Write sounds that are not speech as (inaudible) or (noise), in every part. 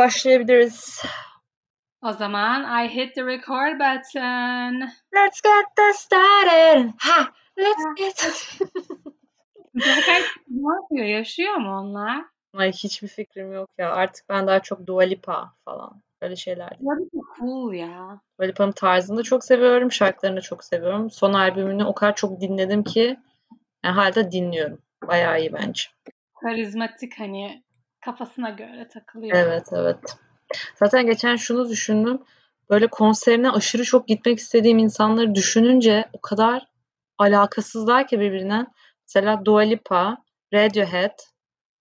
başlayabiliriz. O zaman I hit the record button. Let's get this started. Ha, let's get Berkay ne yapıyor? Yaşıyor mu onlar? Ay hiçbir fikrim yok ya. Artık ben daha çok Dua Lipa falan öyle şeyler. Böyle cool ya. Dua Lipa'nın tarzını da çok seviyorum. Şarkılarını da çok seviyorum. Son albümünü o kadar çok dinledim ki yani hala dinliyorum. Bayağı iyi bence. Karizmatik hani kafasına göre takılıyor. Evet evet. Zaten geçen şunu düşündüm. Böyle konserine aşırı çok gitmek istediğim insanları düşününce o kadar alakasızlar ki birbirinden. Mesela Dua Lipa, Radiohead,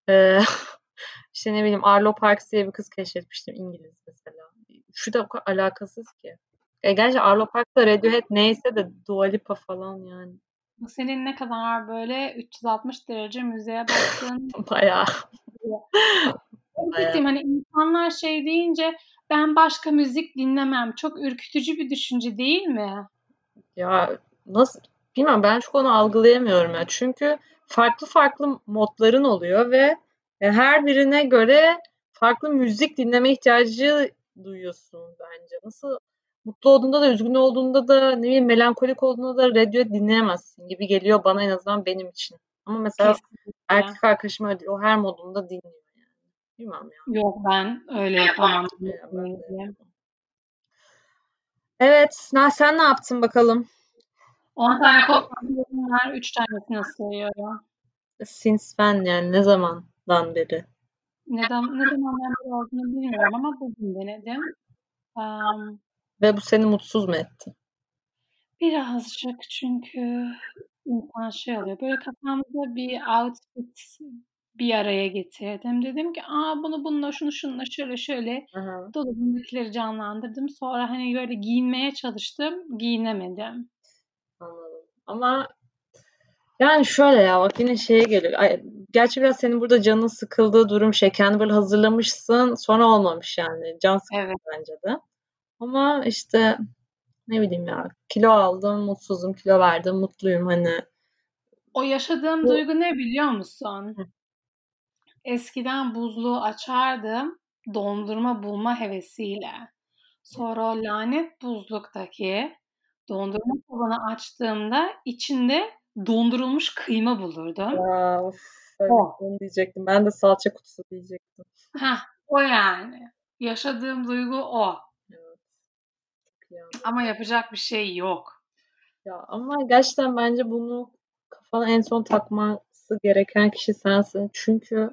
ee, (laughs) işte ne bileyim Arlo Parks diye bir kız keşfetmiştim İngiliz mesela. Şu da o kadar alakasız ki. E, gerçi Arlo Parks'ta Radiohead neyse de Dua Lipa falan yani. Bu senin ne kadar böyle 360 derece müziğe baktığın (laughs) Bayağı. Gittim hani insanlar şey deyince ben başka müzik dinlemem. Çok ürkütücü bir düşünce değil mi? Ya nasıl bilmem ben çok onu algılayamıyorum ya. Çünkü farklı farklı modların oluyor ve her birine göre farklı müzik dinleme ihtiyacı duyuyorsun bence. Nasıl mutlu olduğunda da üzgün olduğunda da ne bileyim melankolik olduğunda da radyo dinleyemezsin gibi geliyor bana en azından benim için. Ama mesela Kesinlikle. erkek arkadaşım öyle o her modunda dinliyor yani. Bilmem ya. Yok ben öyle yapamam. Evet, na sen ne yaptın bakalım? 10 tane kodlarım var, 3 tanesini sayıyorum. Since ben yani ne zamandan beri? Neden ne zamandan beri olduğunu bilmiyorum ama bugün denedim. Um, Ve bu seni mutsuz mu etti? Birazcık çünkü insan şey oluyor. Böyle kafamda bir outfit bir araya getirdim. Dedim ki aa bunu bununla şunu şununla şöyle şöyle dolabımdakileri canlandırdım. Sonra hani böyle giyinmeye çalıştım. Giyinemedim. Anladım. Ama yani şöyle ya bak yine şeye geliyor. Ay, gerçi biraz senin burada canın sıkıldığı durum şey. Kendi böyle hazırlamışsın sonra olmamış yani. Can sıkıntı Evet. bence de. Ama işte ne bileyim ya kilo aldım, mutsuzum, kilo verdim, mutluyum hani. O yaşadığım Bu- duygu ne biliyor musun? Hı. Eskiden buzluğu açardım dondurma bulma hevesiyle. Sonra o lanet buzluktaki dondurma kabını açtığımda içinde dondurulmuş kıyma bulurdum. Aa, of, evet, O. onu diyecektim. Ben de salça kutusu diyecektim. Heh, o yani. Yaşadığım duygu o. Anladım. Ama yapacak bir şey yok. Ya ama gerçekten bence bunu kafana en son takması gereken kişi sensin. Çünkü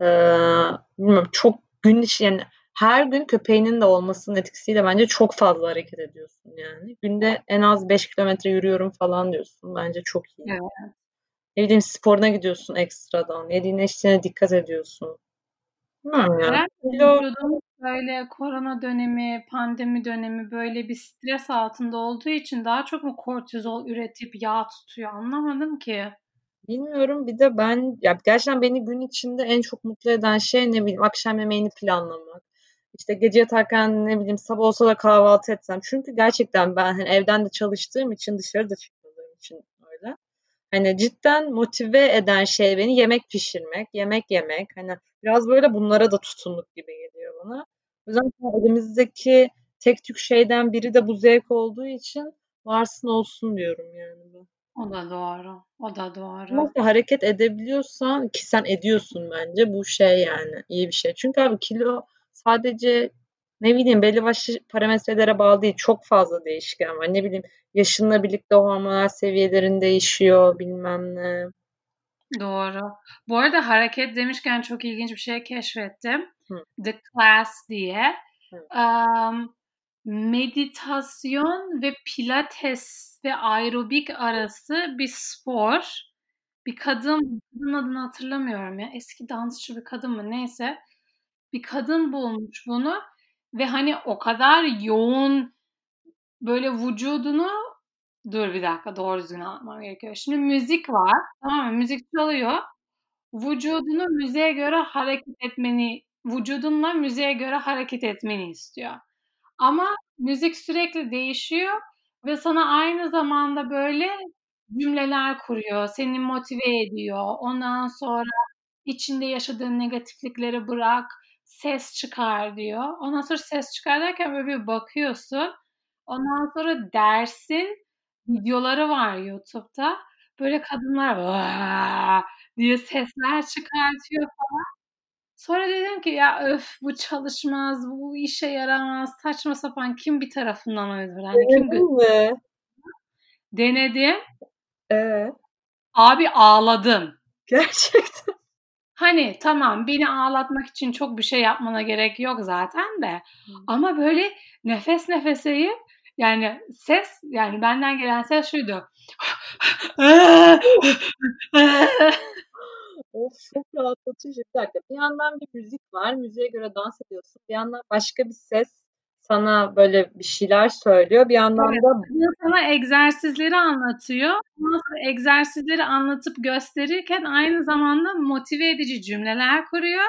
eee bilmiyorum çok gün içi yani her gün köpeğinin de olmasının etkisiyle bence çok fazla hareket ediyorsun yani. Günde en az 5 kilometre yürüyorum falan diyorsun. Bence çok iyi. Evet. Ne bileyim sporuna gidiyorsun ekstradan. Yediğine içtiğine dikkat ediyorsun. Bilmiyorum ya. Herhalde Kilo böyle korona dönemi, pandemi dönemi böyle bir stres altında olduğu için daha çok mu kortizol üretip yağ tutuyor anlamadım ki. Bilmiyorum. Bir de ben ya gerçekten beni gün içinde en çok mutlu eden şey ne bileyim akşam yemeğini planlamak. İşte gece yatarken ne bileyim sabah olsa da kahvaltı etsem. Çünkü gerçekten ben hani evden de çalıştığım için dışarıda çıkmadığım için öyle. Hani cidden motive eden şey beni yemek pişirmek, yemek yemek. Hani biraz böyle bunlara da tutunduk gibi geliyor bana. Yüzden elimizdeki tek tük şeyden biri de bu zevk olduğu için varsın olsun diyorum yani ben. O da doğru. O da doğru. Nasıl hareket edebiliyorsan ki sen ediyorsun bence bu şey yani iyi bir şey. Çünkü abi kilo sadece ne bileyim belli başlı parametrelere bağlı değil. Çok fazla değişken var. Ne bileyim yaşınla birlikte hormonal seviyelerin değişiyor bilmem ne. Doğru. Bu arada hareket demişken çok ilginç bir şey keşfettim. Hı. The Class diye. Hı. Um, meditasyon ve pilates ve aerobik arası bir spor. Bir kadın, kadın adını hatırlamıyorum ya. Eski dansçı bir kadın mı neyse. Bir kadın bulmuş bunu ve hani o kadar yoğun böyle vücudunu dur bir dakika doğru düzgün anlatmam gerekiyor. Şimdi müzik var tamam mı? Müzik çalıyor. Vücudunu müziğe göre hareket etmeni, vücudunla müziğe göre hareket etmeni istiyor. Ama müzik sürekli değişiyor ve sana aynı zamanda böyle cümleler kuruyor, seni motive ediyor. Ondan sonra içinde yaşadığın negatiflikleri bırak, ses çıkar diyor. Ondan sonra ses çıkar derken böyle bir bakıyorsun. Ondan sonra dersin videoları var YouTube'da. Böyle kadınlar diye sesler çıkartıyor falan. Sonra dedim ki ya öf bu çalışmaz, bu işe yaramaz, saçma sapan kim bir tarafından uydur? Hani kim mi? Denedim. Ee? Abi ağladım. Gerçekten. (laughs) Hani tamam beni ağlatmak için çok bir şey yapmana gerek yok zaten de. Ama böyle nefes nefeseyim yani ses yani benden gelen ses şuydu. (laughs) of çok rahatlatıcı. Bir dakika. Bir yandan bir müzik var. Müziğe göre dans ediyorsun. Bir yandan başka bir ses sana böyle bir şeyler söylüyor. Bir yandan Evet, da sana egzersizleri anlatıyor. Ondan sonra egzersizleri anlatıp gösterirken aynı zamanda motive edici cümleler kuruyor.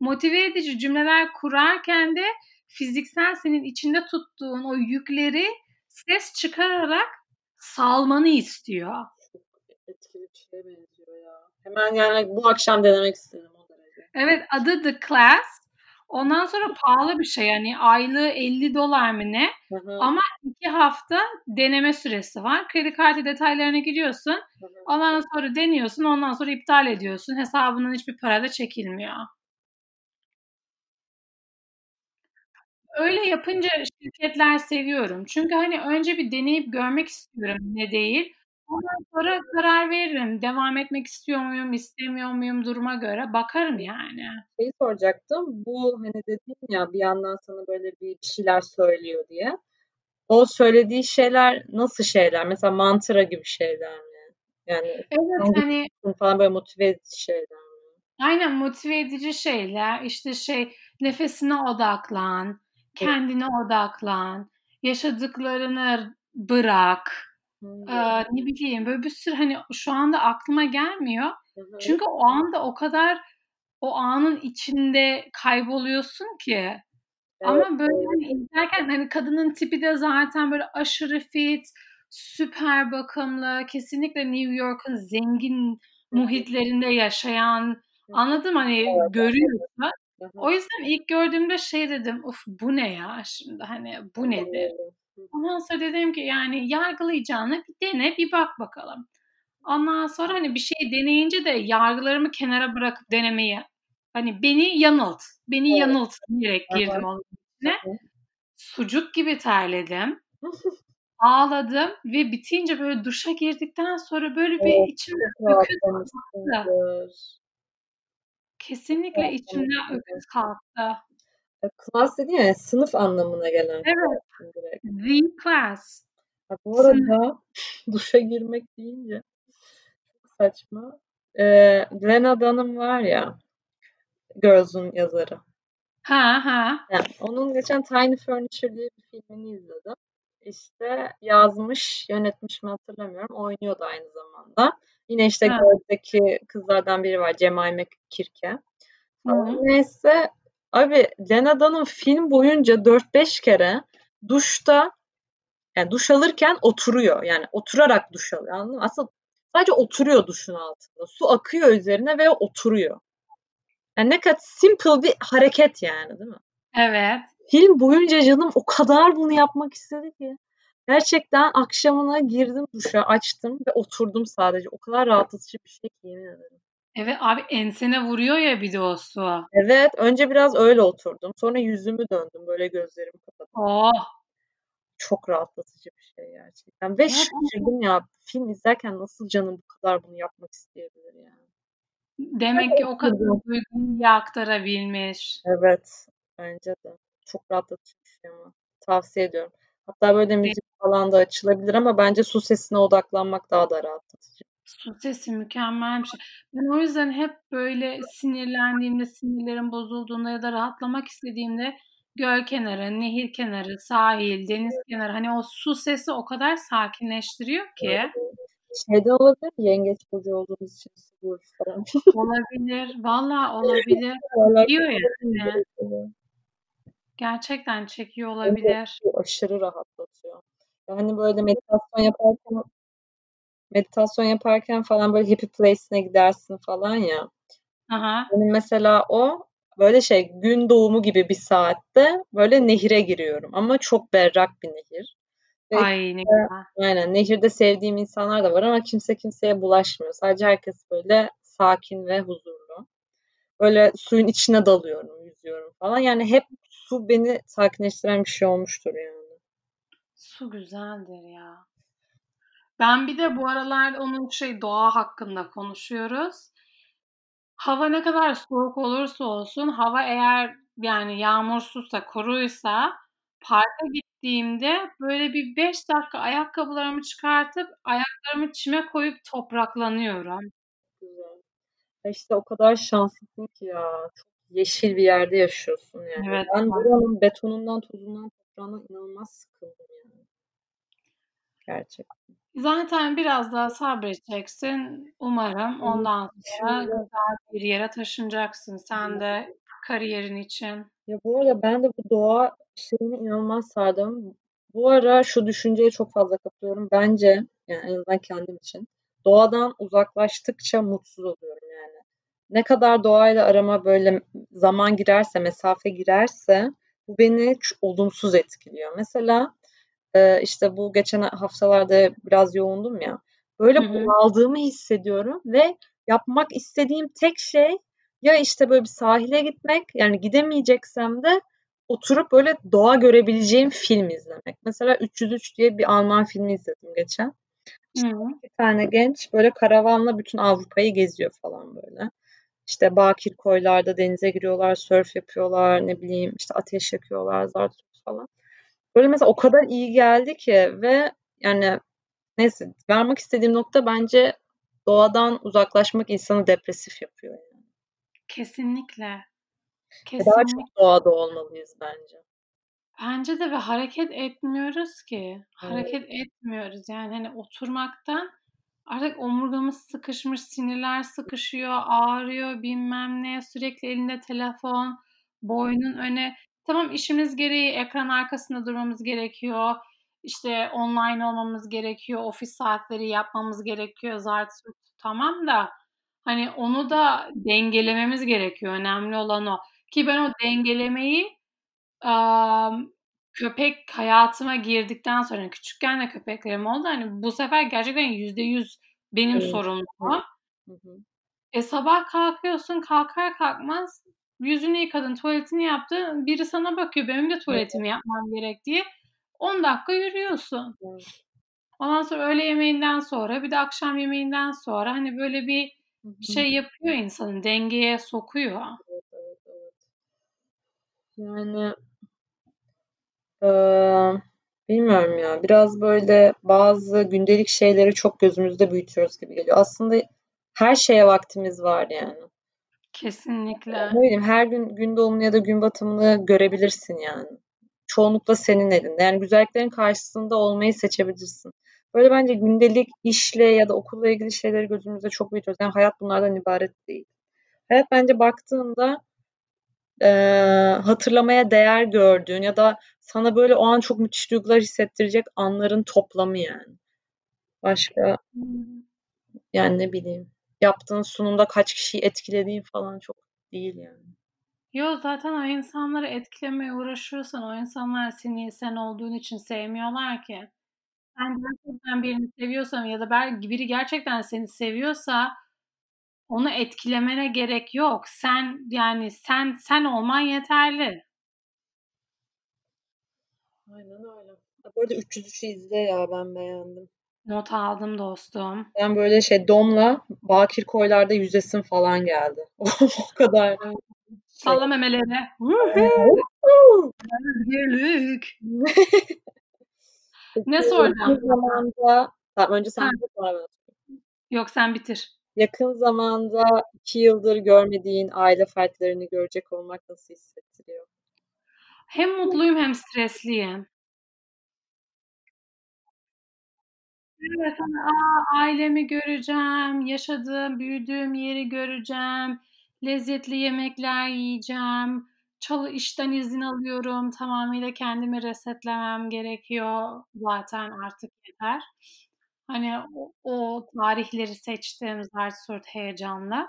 Motive edici cümleler kurarken de fiziksel senin içinde tuttuğun o yükleri ses çıkararak salmanı istiyor. etkili bir şeye benziyor. Hemen yani bu akşam denemek istedim. Evet adı The Class. Ondan sonra pahalı bir şey yani aylığı 50 dolar mı ne? Hı hı. Ama iki hafta deneme süresi var. Kredi kartı detaylarına giriyorsun. Hı hı. Ondan sonra deniyorsun. Ondan sonra iptal ediyorsun. Hesabından hiçbir para da çekilmiyor. Öyle yapınca şirketler seviyorum. Çünkü hani önce bir deneyip görmek istiyorum ne değil. Ondan sonra karar veririm. Devam etmek istiyor muyum, istemiyor muyum duruma göre bakarım yani. Şeyi soracaktım. Bu hani dedin ya bir yandan sana böyle bir şeyler söylüyor diye. O söylediği şeyler nasıl şeyler? Mesela mantra gibi şeyler mi? Yani Evet hani falan böyle motive edici şeyler mi? aynen motive edici şeyler. İşte şey nefesine odaklan, kendine odaklan, yaşadıklarını bırak. Eee, ne bileyim böyle bir sürü hani şu anda aklıma gelmiyor. Hı hı. Çünkü o anda o kadar o anın içinde kayboluyorsun ki. Evet, Ama böyle hani izlerken hani kadının tipi de zaten böyle aşırı fit, süper bakımlı, kesinlikle New York'un zengin muhitlerinde yaşayan, mı? Hani Evet, görüyorsun. O yüzden ilk gördüğümde şey dedim, "Of bu ne ya şimdi hani bu nedir?" Ondan sonra dedim ki yani yargılayacağına bir dene, bir bak bakalım. Ondan sonra hani bir şeyi deneyince de yargılarımı kenara bırakıp denemeyi hani beni yanılt, beni Evet. yanılt diyerek girdim onun içine. Sucuk gibi terledim. (laughs) Ağladım ve bitince böyle duşa girdikten sonra böyle bir Evet, içim öküz kalktı. Kesinlikle içimden öküz kalktı. E, class dedin ya, sınıf anlamına gelen Evet. The class. Ha, bu Sınıf. arada (laughs) duşa girmek deyince çok saçma. Eee, Lena Dunham var ya, Girls'un yazarı. Ha ha. Yani onun geçen Tiny Furniture diye bir filmini izledim. İşte yazmış, yönetmiş mi hatırlamıyorum. Oynuyordu aynı zamanda. Yine işte. Girls'deki kızlardan biri var. Jemima Kirke. Hı Falan. hı. Neyse abi Lena Dunham film boyunca 4-5 kere duşta yani duş alırken oturuyor. Yani oturarak duş alıyor. Anladın mı? Aslında sadece oturuyor duşun altında. Su akıyor üzerine ve oturuyor. Yani ne kadar simple bir hareket yani değil mi? Evet. Film boyunca canım o kadar bunu yapmak istedi ki. Gerçekten akşamına girdim duşa, açtım ve oturdum sadece. O kadar rahatlatıcı bir şey ki yemin ederim. Evet abi ensene vuruyor ya bir de o su. Evet, önce biraz öyle oturdum. Sonra yüzümü döndüm, böyle gözlerimi kapattım. Oh. Çok rahatlatıcı bir şey gerçekten. Ve Ya şaşırdım ya, film izlerken nasıl canım bu kadar bunu yapmak isteyebilir yani. Demek ki o kadar duyguyu aktarabilmiş. Evet, bence de. Çok rahatlatıcı bir şey ama. Tavsiye ediyorum. Hatta böyle müzik falan da açılabilir ama bence su sesine odaklanmak daha da rahatlatıcı. Su sesi mükemmel bir şey. Ben o yüzden hep böyle sinirlendiğimde, sinirlerim bozulduğunda ya da rahatlamak istediğimde göl kenarı, nehir kenarı, sahil, deniz kenarı hani o su sesi o kadar sakinleştiriyor ki. Şeyden olabilir? Yengeç burcu olduğumuz için burcu falan. Olabilir. Valla olabilir. (laughs) Olabilir yani. Gerçekten çekiyor olabilir. aşırı rahatlatıyor. Yani böyle meditasyon yaparken meditasyon yaparken falan böyle happy place'ine gidersin falan ya. Hı. Benim mesela o böyle şey gün doğumu gibi bir saatte böyle nehire giriyorum ama çok berrak bir nehir. Ve Ay ne güzel. aynen nehirde sevdiğim insanlar da var ama kimse kimseye bulaşmıyor. Sadece herkes böyle sakin ve huzurlu. Böyle suyun içine dalıyorum, yüzüyorum falan. Yani hep su beni sakinleştiren bir şey olmuştur yani. Su güzeldir ya. Ben bir de bu aralar onun şey doğa hakkında konuşuyoruz. Hava ne kadar soğuk olursa olsun, hava eğer yani yağmursuzsa, kuruysa parka gittiğimde böyle bir 5 dakika ayakkabılarımı çıkartıp ayaklarımı çime koyup topraklanıyorum. Güzel. Ya işte o kadar şanslısın ki ya. Çok yeşil bir yerde yaşıyorsun yani. Evet. Ben buranın betonundan, tozundan, toprağından inanılmaz sıkıldım yani. Gerçekten. Zaten biraz daha sabredeceksin umarım. Ondan sonra güzel bir yere taşınacaksın sen de kariyerin için. Ya bu arada ben de bu doğa şeyine inanılmaz sardım. Bu ara şu düşünceye çok fazla kapılıyorum. Bence yani en azından kendim için doğadan uzaklaştıkça mutsuz oluyorum yani. Ne kadar doğayla arama böyle zaman girerse, mesafe girerse bu beni olumsuz etkiliyor. Mesela e, işte bu geçen haftalarda biraz yoğundum ya. Böyle bunaldığımı hissediyorum ve yapmak istediğim tek şey ya işte böyle bir sahile gitmek yani gidemeyeceksem de oturup böyle doğa görebileceğim film izlemek. Mesela 303 diye bir Alman filmi izledim geçen. Hı. Bir tane genç böyle karavanla bütün Avrupa'yı geziyor falan böyle. İşte bakir koylarda denize giriyorlar, sörf yapıyorlar, ne bileyim işte ateş yakıyorlar, zart zurt falan. Böyle mesela o kadar iyi geldi ki ve yani neyse varmak istediğim nokta bence doğadan uzaklaşmak insanı depresif yapıyor. Yani. Kesinlikle. Ve Daha Kesinlikle. çok doğada olmalıyız bence. Bence de ve hareket etmiyoruz ki. Hareket etmiyoruz. Yani hani oturmaktan artık omurgamız sıkışmış, sinirler sıkışıyor, ağrıyor, bilmem ne, sürekli elinde telefon, boynun öne. Tamam işimiz gereği ekran arkasında durmamız gerekiyor. İşte online olmamız gerekiyor, ofis saatleri yapmamız gerekiyor, zart. Tamam da hani onu da dengelememiz gerekiyor. Önemli olan o. Ki ben o dengelemeyi Am, köpek hayatıma girdikten sonra küçükken de köpeklerim oldu. Hani bu sefer gerçekten %100 benim Evet. sorumluluğum. Hı hı. E sabah kalkıyorsun kalkar kalkmaz yüzünü yıkadın, tuvaletini yaptın. Biri sana bakıyor benim de tuvaletimi yapmam gerek diye. 10 dakika yürüyorsun. Evet. Ondan sonra öğle yemeğinden sonra bir de akşam yemeğinden sonra hani böyle bir şey yapıyor insanı dengeye sokuyor. Evet, evet, evet. Yani eee, bilmiyorum ya. Biraz böyle bazı gündelik şeyleri çok gözümüzde büyütüyoruz gibi geliyor. Aslında her şeye vaktimiz var yani. Kesinlikle. Ne bileyim her gün gün doğumunu ya da gün batımını görebilirsin yani. Çoğunlukla senin elinde. Yani güzelliklerin karşısında olmayı seçebilirsin. Böyle bence gündelik işle ya da okulla ilgili şeyleri gözümüzde çok büyütüyoruz. Yani hayat bunlardan ibaret değil. Hayat bence baktığında eee, hatırlamaya değer gördüğün ya da sana böyle o an çok müthiş duygular hissettirecek anların toplamı yani. Başka Hmm. yani ne bileyim yaptığın sunumda kaç kişiyi etkilediğin falan çok değil yani. Yo zaten o insanları etkilemeye uğraşıyorsan o insanlar seni sen olduğun için sevmiyorlar ki. Sen gerçekten birini seviyorsan ya da belki biri gerçekten seni seviyorsa onu etkilemene gerek yok. Sen yani sen sen olman yeterli. Aynen öyle. Bu arada 303'ü izle ya ben beğendim. Not aldım dostum. Ben böyle şey Dom'la Bakir Koylar'da yüzesim falan geldi. (laughs) o kadar. Salla memeleri. Özgürlük. (laughs) Ne soracağım zamanda tamam önce sen ben. Yok sen bitir. Yakın zamanda iki yıldır görmediğin aile fertlerini görecek olmak nasıl hissettiriyor? Hem mutluyum hem stresliyim. Evet, hani, a, ailemi göreceğim, yaşadığım, büyüdüğüm yeri göreceğim, lezzetli yemekler yiyeceğim, çalı işten izin alıyorum, tamamıyla kendimi resetlemem gerekiyor. Zaten artık yeter. Hani o, o tarihleri seçtim zart surt heyecanla.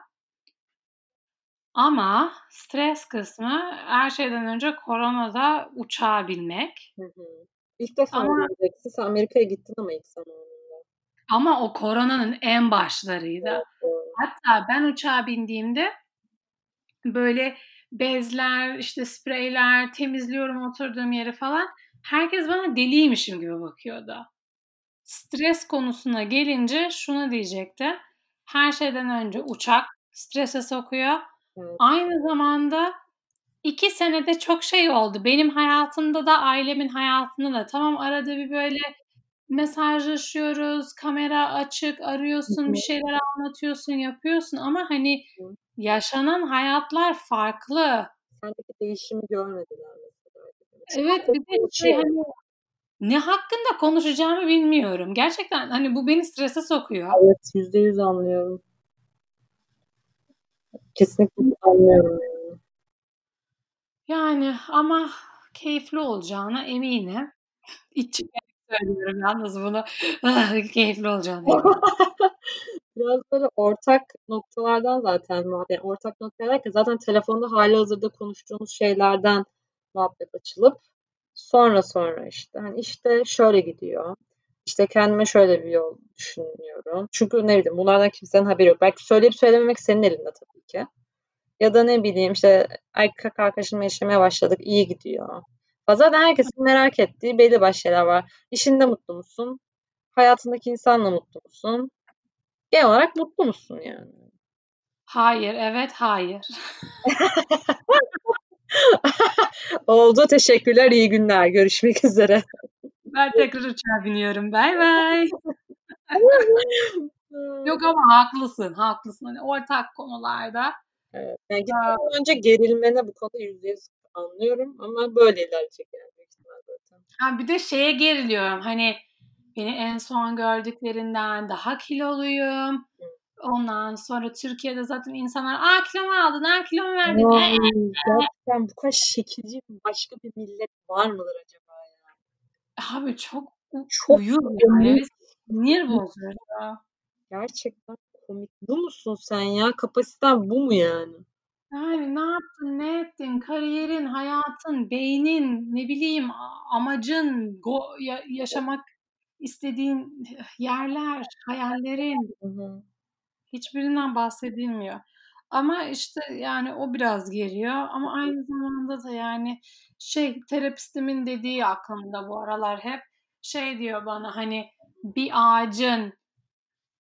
Ama stres kısmı her şeyden önce koronada uçağa binmek. Hı hı. İlk defa Ama- Amerika'ya gittin ama ilk zamanında. Ama o koronanın en başlarıydı. Hatta ben uçağa bindiğimde böyle bezler, işte spreyler, temizliyorum oturduğum yeri falan. Herkes bana deliymişim gibi bakıyordu. Stres konusuna gelince şunu diyecekti. Her şeyden önce uçak strese sokuyor. Evet. Aynı zamanda iki senede çok şey oldu. Benim hayatımda da ailemin hayatında da. Tamam arada bir böyle mesajlaşıyoruz, kamera açık, arıyorsun, bir şeyler anlatıyorsun, yapıyorsun ama hani yaşanan hayatlar farklı. Sendeki değişimi görmediler mesela. Evet bir de şey hani ne hakkında konuşacağımı bilmiyorum. Gerçekten hani bu beni strese sokuyor. Evet yüzde yüz anlıyorum. Kesinlikle anlıyorum yani. Yani ama keyifli olacağına eminim. (laughs) İçimden söylüyorum yalnız bunu. Ah, keyifli olacağına (laughs) eminim. Biraz böyle ortak noktalardan zaten. Yani ortak nokta derken zaten telefonda hali hazırda konuştuğumuz şeylerden muhabbet açılıp sonra sonra işte hani işte şöyle gidiyor. İşte kendime şöyle bir yol düşünüyorum. Çünkü ne bileyim bunlardan kimsenin haberi yok. Belki söyleyip söylememek senin elinde tabii ki. Ya da ne bileyim işte erkek arkadaşımla yaşamaya başladık iyi gidiyor. Zaten herkesin merak ettiği belli başlı şeyler var. İşinde mutlu musun? Hayatındaki insanla mutlu musun? Genel olarak mutlu musun yani? Hayır, evet, hayır. (laughs) Oldu. Teşekkürler. iyi günler. Görüşmek üzere. Ben tekrar uçağa biniyorum. Bay bay. (laughs) Yok ama haklısın, haklısın. Hani ortak konularda. Evet. Yani gitmeden önce gerilmene bu konuda yüzde yüz anlıyorum ama böyle ilerleyecek yani büyük ihtimal zaten. Ha, bir de şeye geriliyorum. Hani beni en son gördüklerinden daha kiloluyum. Ondan sonra Türkiye'de zaten insanlar aa kilo mu aldın, aa kilo mu verdin? Ay, Ee, gerçekten bu kadar şekilci başka bir millet var mıdır acaba ya? Abi çok, Çok uyuz yani. Sinir bozuyor ya. Gerçekten komik. Bu musun sen ya? Kapasiten bu mu yani? Yani ne yaptın, ne ettin, kariyerin, hayatın, beynin, ne bileyim a- amacın, go- ya- yaşamak istediğin yerler, hayallerin Hı hı. hiçbirinden bahsedilmiyor. Ama işte yani o biraz geriyor ama aynı zamanda da yani şey terapistimin dediği aklımda bu aralar hep şey diyor bana hani bir ağacın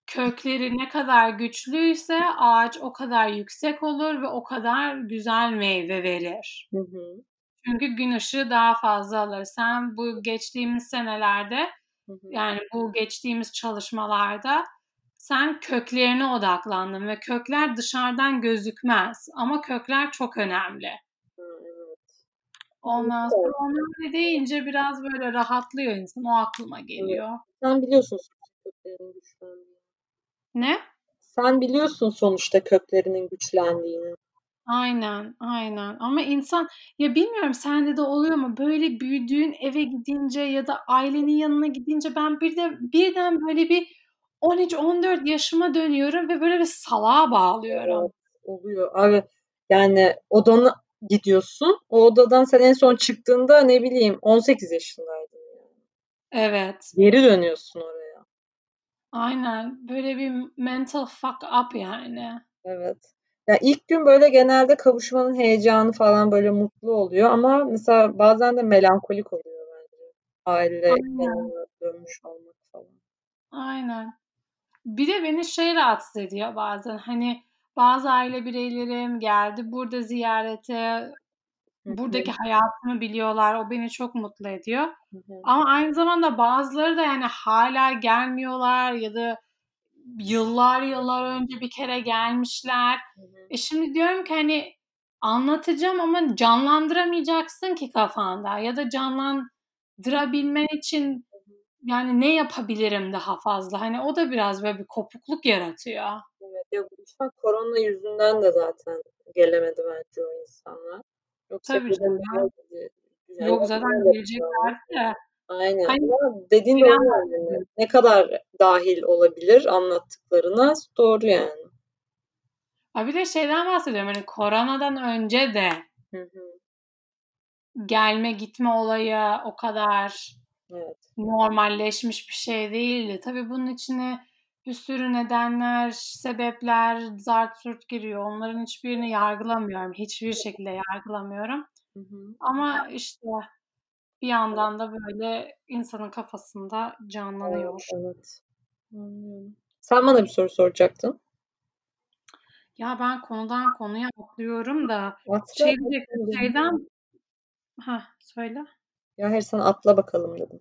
kökleri ne kadar güçlüyse ağaç o kadar yüksek olur ve o kadar güzel meyve verir. Hı hı. Çünkü gün ışığı daha fazla alır. Sen bu geçtiğimiz senelerde Hı hı. yani bu geçtiğimiz çalışmalarda sen köklerine odaklandın ve kökler dışarıdan gözükmez ama kökler çok önemli. Ondan sonra onları deyince biraz böyle rahatlıyor insan. O aklıma geliyor. Sen biliyorsun köklerinin güçlendiğini. Ne? Sen biliyorsun sonuçta köklerinin güçlendiğini. Aynen, aynen. Ama insan ya bilmiyorum sende de oluyor mu? Böyle büyüdüğün eve gidince ya da ailenin yanına gidince ben bir de birden böyle bir 13-14 yaşıma dönüyorum ve böyle bir salağa bağlıyorum. Evet, oluyor. Abi yani odana gidiyorsun. O odadan sen en son çıktığında ne bileyim 18 yaşındaydın. Evet. Geri dönüyorsun oraya. Aynen. Böyle bir mental fuck up yani. Evet. Ya ilk gün böyle genelde kavuşmanın heyecanı falan böyle mutlu oluyor ama mesela bazen de melankolik oluyor bence. Aile dönmüş olmak falan. Aynen. Bir de beni şey rahatsız ediyor bazen. Hani bazı aile bireylerim geldi burada ziyarete. Buradaki hayatımı biliyorlar. O beni çok mutlu ediyor. Hı hı. Ama aynı zamanda bazıları da yani hala gelmiyorlar ya da yıllar yıllar önce bir kere gelmişler. Hı hı. E şimdi diyorum ki hani anlatacağım ama canlandıramayacaksın ki kafanda ya da canlandırabilmen için yani ne yapabilirim daha fazla? Hani o da biraz böyle bir kopukluk yaratıyor. Evet, ya bu korona yüzünden de zaten gelemedi bence o insanlar. Yoksa Tabii canım. Yani Yok zaten geleceklerdi de. Aynen. Hani Ama dediğin doğru yani. Ne kadar dahil olabilir anlattıklarına doğru yani. Ha bir de şeyden bahsediyorum hani koronadan önce de Hı hı. gelme gitme olayı o kadar Evet. normalleşmiş bir şey değildi. Tabii bunun içine bir sürü nedenler, sebepler, zart sürt giriyor. Onların hiçbirini yargılamıyorum. Hiçbir şekilde yargılamıyorum. Hı hı. Ama işte bir yandan da böyle insanın kafasında canlanıyor. Evet. Anlıyorum. Sen bana bir soru soracaktın. Ya ben konudan konuya atlıyorum da şey diyecektim, şeyden ha söyle. Ya hayır sana atla bakalım dedim.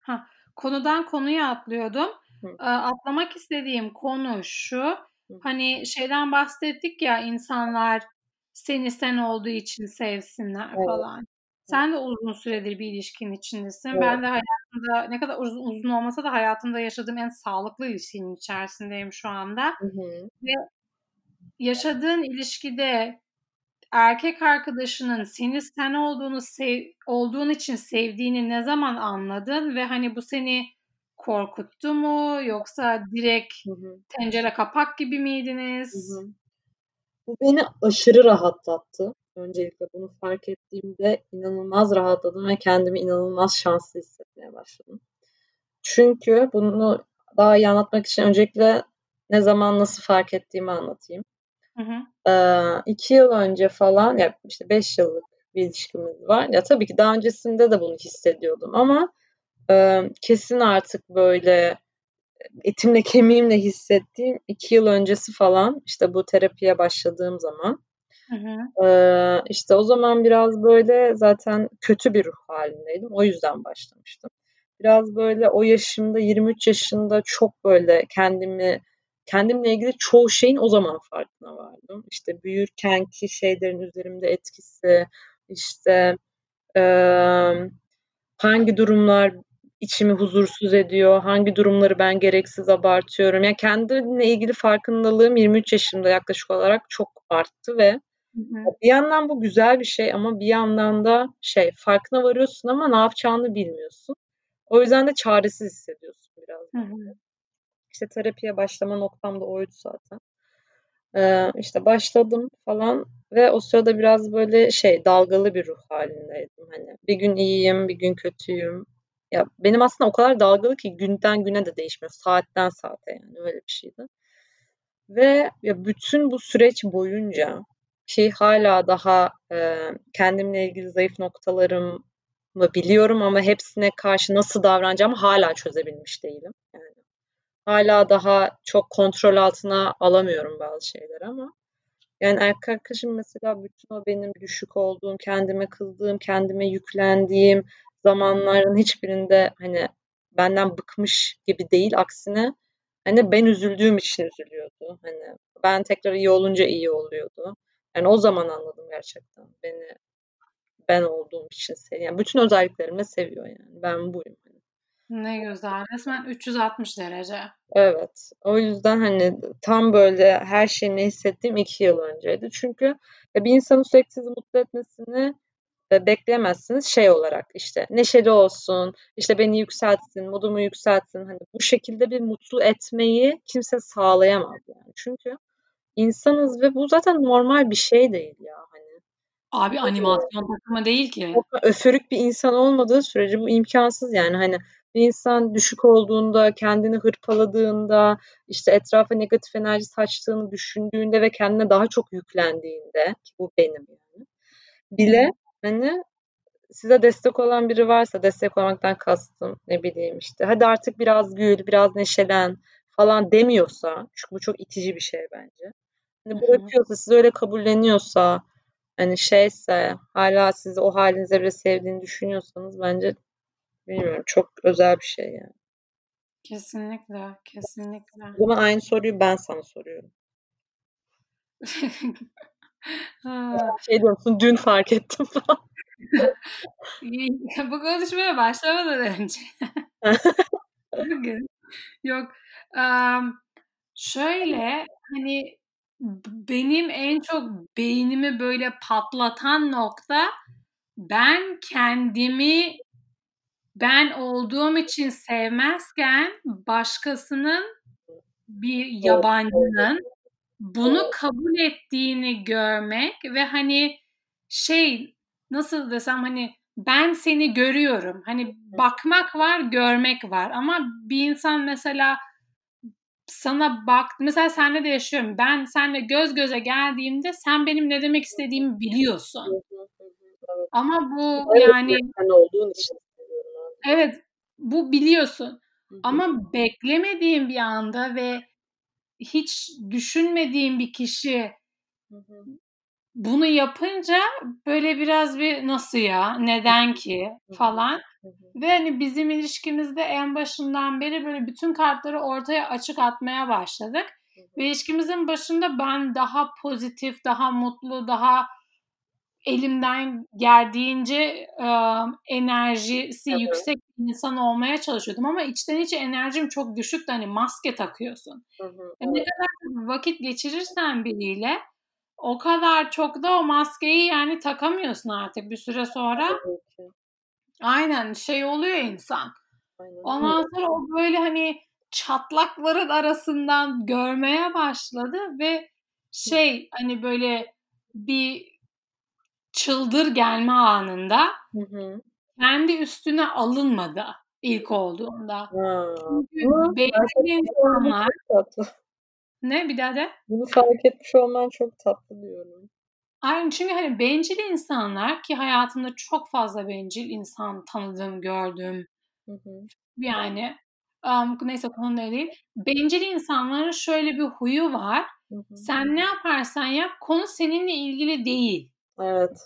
Ha konudan konuya atlıyordum. Hı. Atlamak istediğim konu şu. Hani şeyden bahsettik ya insanlar seni sen olduğu için sevsinler Evet. falan. Sen de uzun süredir bir ilişkinin içindesin. Evet. Ben de hayatımda ne kadar uzun, uzun olmasa da hayatımda yaşadığım en sağlıklı ilişkinin içerisindeyim şu anda. Hı hı. Yaşadığın ilişkide erkek arkadaşının seni sen olduğunu sev, olduğun için sevdiğini ne zaman anladın ve hani bu seni korkuttu mu yoksa direkt Hı hı. tencere kapak gibi miydiniz? Hı hı. Bu beni aşırı rahatlattı. Öncelikle bunu fark ettiğimde inanılmaz rahatladım ve kendimi inanılmaz şanslı hissetmeye başladım. Çünkü bunu daha iyi anlatmak için öncelikle ne zaman nasıl fark ettiğimi anlatayım. Hı hı. Ee, iki yıl önce falan, ya işte beş yıllık bir ilişkimiz var. Ya tabii ki daha öncesinde de bunu hissediyordum ama e, kesin artık böyle etimle kemiğimle hissettiğim iki yıl öncesi falan işte bu terapiye başladığım zaman Hı hı. ee, işte o zaman biraz böyle zaten kötü bir ruh halindeydim. O yüzden başlamıştım. Biraz böyle o yaşımda 23 yaşında çok böyle kendimi kendimle ilgili çoğu şeyin o zaman farkına vardım. İşte büyürkenki şeylerin üzerimde etkisi, işte eee, hangi durumlar içimi huzursuz ediyor, hangi durumları ben gereksiz abartıyorum. Yani kendimle ilgili farkındalığım 23 yaşımda yaklaşık olarak çok arttı ve Hı hı. bir yandan bu güzel bir şey ama bir yandan da şey farkına varıyorsun ama ne yapacağını bilmiyorsun. O yüzden de çaresiz hissediyorsun biraz. Hı hı. İşte terapiye başlama noktam da oydu zaten. Ee, işte başladım falan ve o sırada biraz böyle şey dalgalı bir ruh halindeydim. Hani bir gün iyiyim, bir gün kötüyüm. Ya benim aslında o kadar dalgalı ki günden güne de değişmiyor. Saatten saate yani öyle bir şeydi. Ve ya bütün bu süreç boyunca ki hala daha e, kendimle ilgili zayıf noktalarımı biliyorum ama hepsine karşı nasıl davranacağımı hala çözebilmiş değilim. Yani hala daha çok kontrol altına alamıyorum bazı şeyleri ama yani erkek arkadaşım mesela bütün o benim düşük olduğum, kendime kızdığım, kendime yüklendiğim zamanların hiçbirinde hani benden bıkmış gibi değil. Aksine hani ben üzüldüğüm için üzülüyordu. Hani ben tekrar iyi olunca iyi oluyordu. Yani o zaman anladım gerçekten beni ben olduğum için seviyor. Yani bütün özelliklerimle seviyor yani. Ben buyum. Hani. Ne güzel. Resmen 360 derece. Evet. O yüzden hani tam böyle her şeyi hissettiğim iki yıl önceydi. Çünkü bir insanın sürekli mutlu etmesini bekleyemezsiniz şey olarak işte neşeli olsun, işte beni yükseltsin, modumu yükseltsin. Hani bu şekilde bir mutlu etmeyi kimse sağlayamaz yani. Çünkü insanız ve bu zaten normal bir şey değil ya hani. Abi animasyon takımı değil ki. Çok öförük bir insan olmadığı sürece bu imkansız yani hani bir insan düşük olduğunda, kendini hırpaladığında, işte etrafa negatif enerji saçtığını düşündüğünde ve kendine daha çok yüklendiğinde ki bu benim yani bile hani size destek olan biri varsa destek olmaktan kastım ne bileyim işte hadi artık biraz gül, biraz neşelen falan demiyorsa çünkü bu çok itici bir şey bence. Hani bırakıyorsa, sizi öyle kabulleniyorsa hani şeyse hala sizi o halinize bile sevdiğini düşünüyorsanız bence bilmiyorum çok özel bir şey yani. Kesinlikle, kesinlikle. O zaman aynı soruyu ben sana soruyorum. (laughs) şey diyorsun dün fark ettim (laughs) falan. (laughs) Bu konuşmaya başlamadan önce. (laughs) Bugün. Yok. Um, şöyle hani benim en çok beynimi böyle patlatan nokta ben kendimi ben olduğum için sevmezken başkasının bir yabancının bunu kabul ettiğini görmek ve hani şey nasıl desem hani ben seni görüyorum. Hani bakmak var, görmek var. Ama bir insan mesela sana bak mesela senle de yaşıyorum. Ben senle göz göze geldiğimde sen benim ne demek istediğimi biliyorsun. Evet. Ama bu Evet, yani sen olduğun için seviyorum abi. evet bu biliyorsun. Ama beklemediğim bir anda ve hiç düşünmediğim bir kişi Hı hı. bunu yapınca böyle biraz bir nasıl ya? Neden ki? Falan. Hı ve hani bizim ilişkimizde en başından beri böyle bütün kartları ortaya açık atmaya başladık. Ve ilişkimizin başında ben daha pozitif, daha mutlu, daha elimden geldiğince ıı, enerjisi Evet. yüksek insan olmaya çalışıyordum ama içten içe enerjim çok düşüktü. Hani maske takıyorsun. Hı hı. E ne kadar vakit geçirirsen biriyle o kadar çok da o maskeyi yani takamıyorsun artık bir süre sonra. Aynen şey oluyor insan. Aynen Ondan sonra o böyle hani çatlakların arasından görmeye başladı ve şey hani böyle bir çıldır gelme anında Hı hı. kendi üstüne alınmadı ilk olduğunda. Ha. Çünkü olman insanlar ne bir daha de? Bunu fark etmiş olman çok tatlı diyorum. Aynen çünkü hani bencil insanlar ki hayatımda çok fazla bencil insan tanıdım, gördüm. Hı hı. Yani um, neyse konu değil. Bencil insanların şöyle bir huyu var. Hı hı. Sen ne yaparsan yap konu seninle ilgili değil. Evet.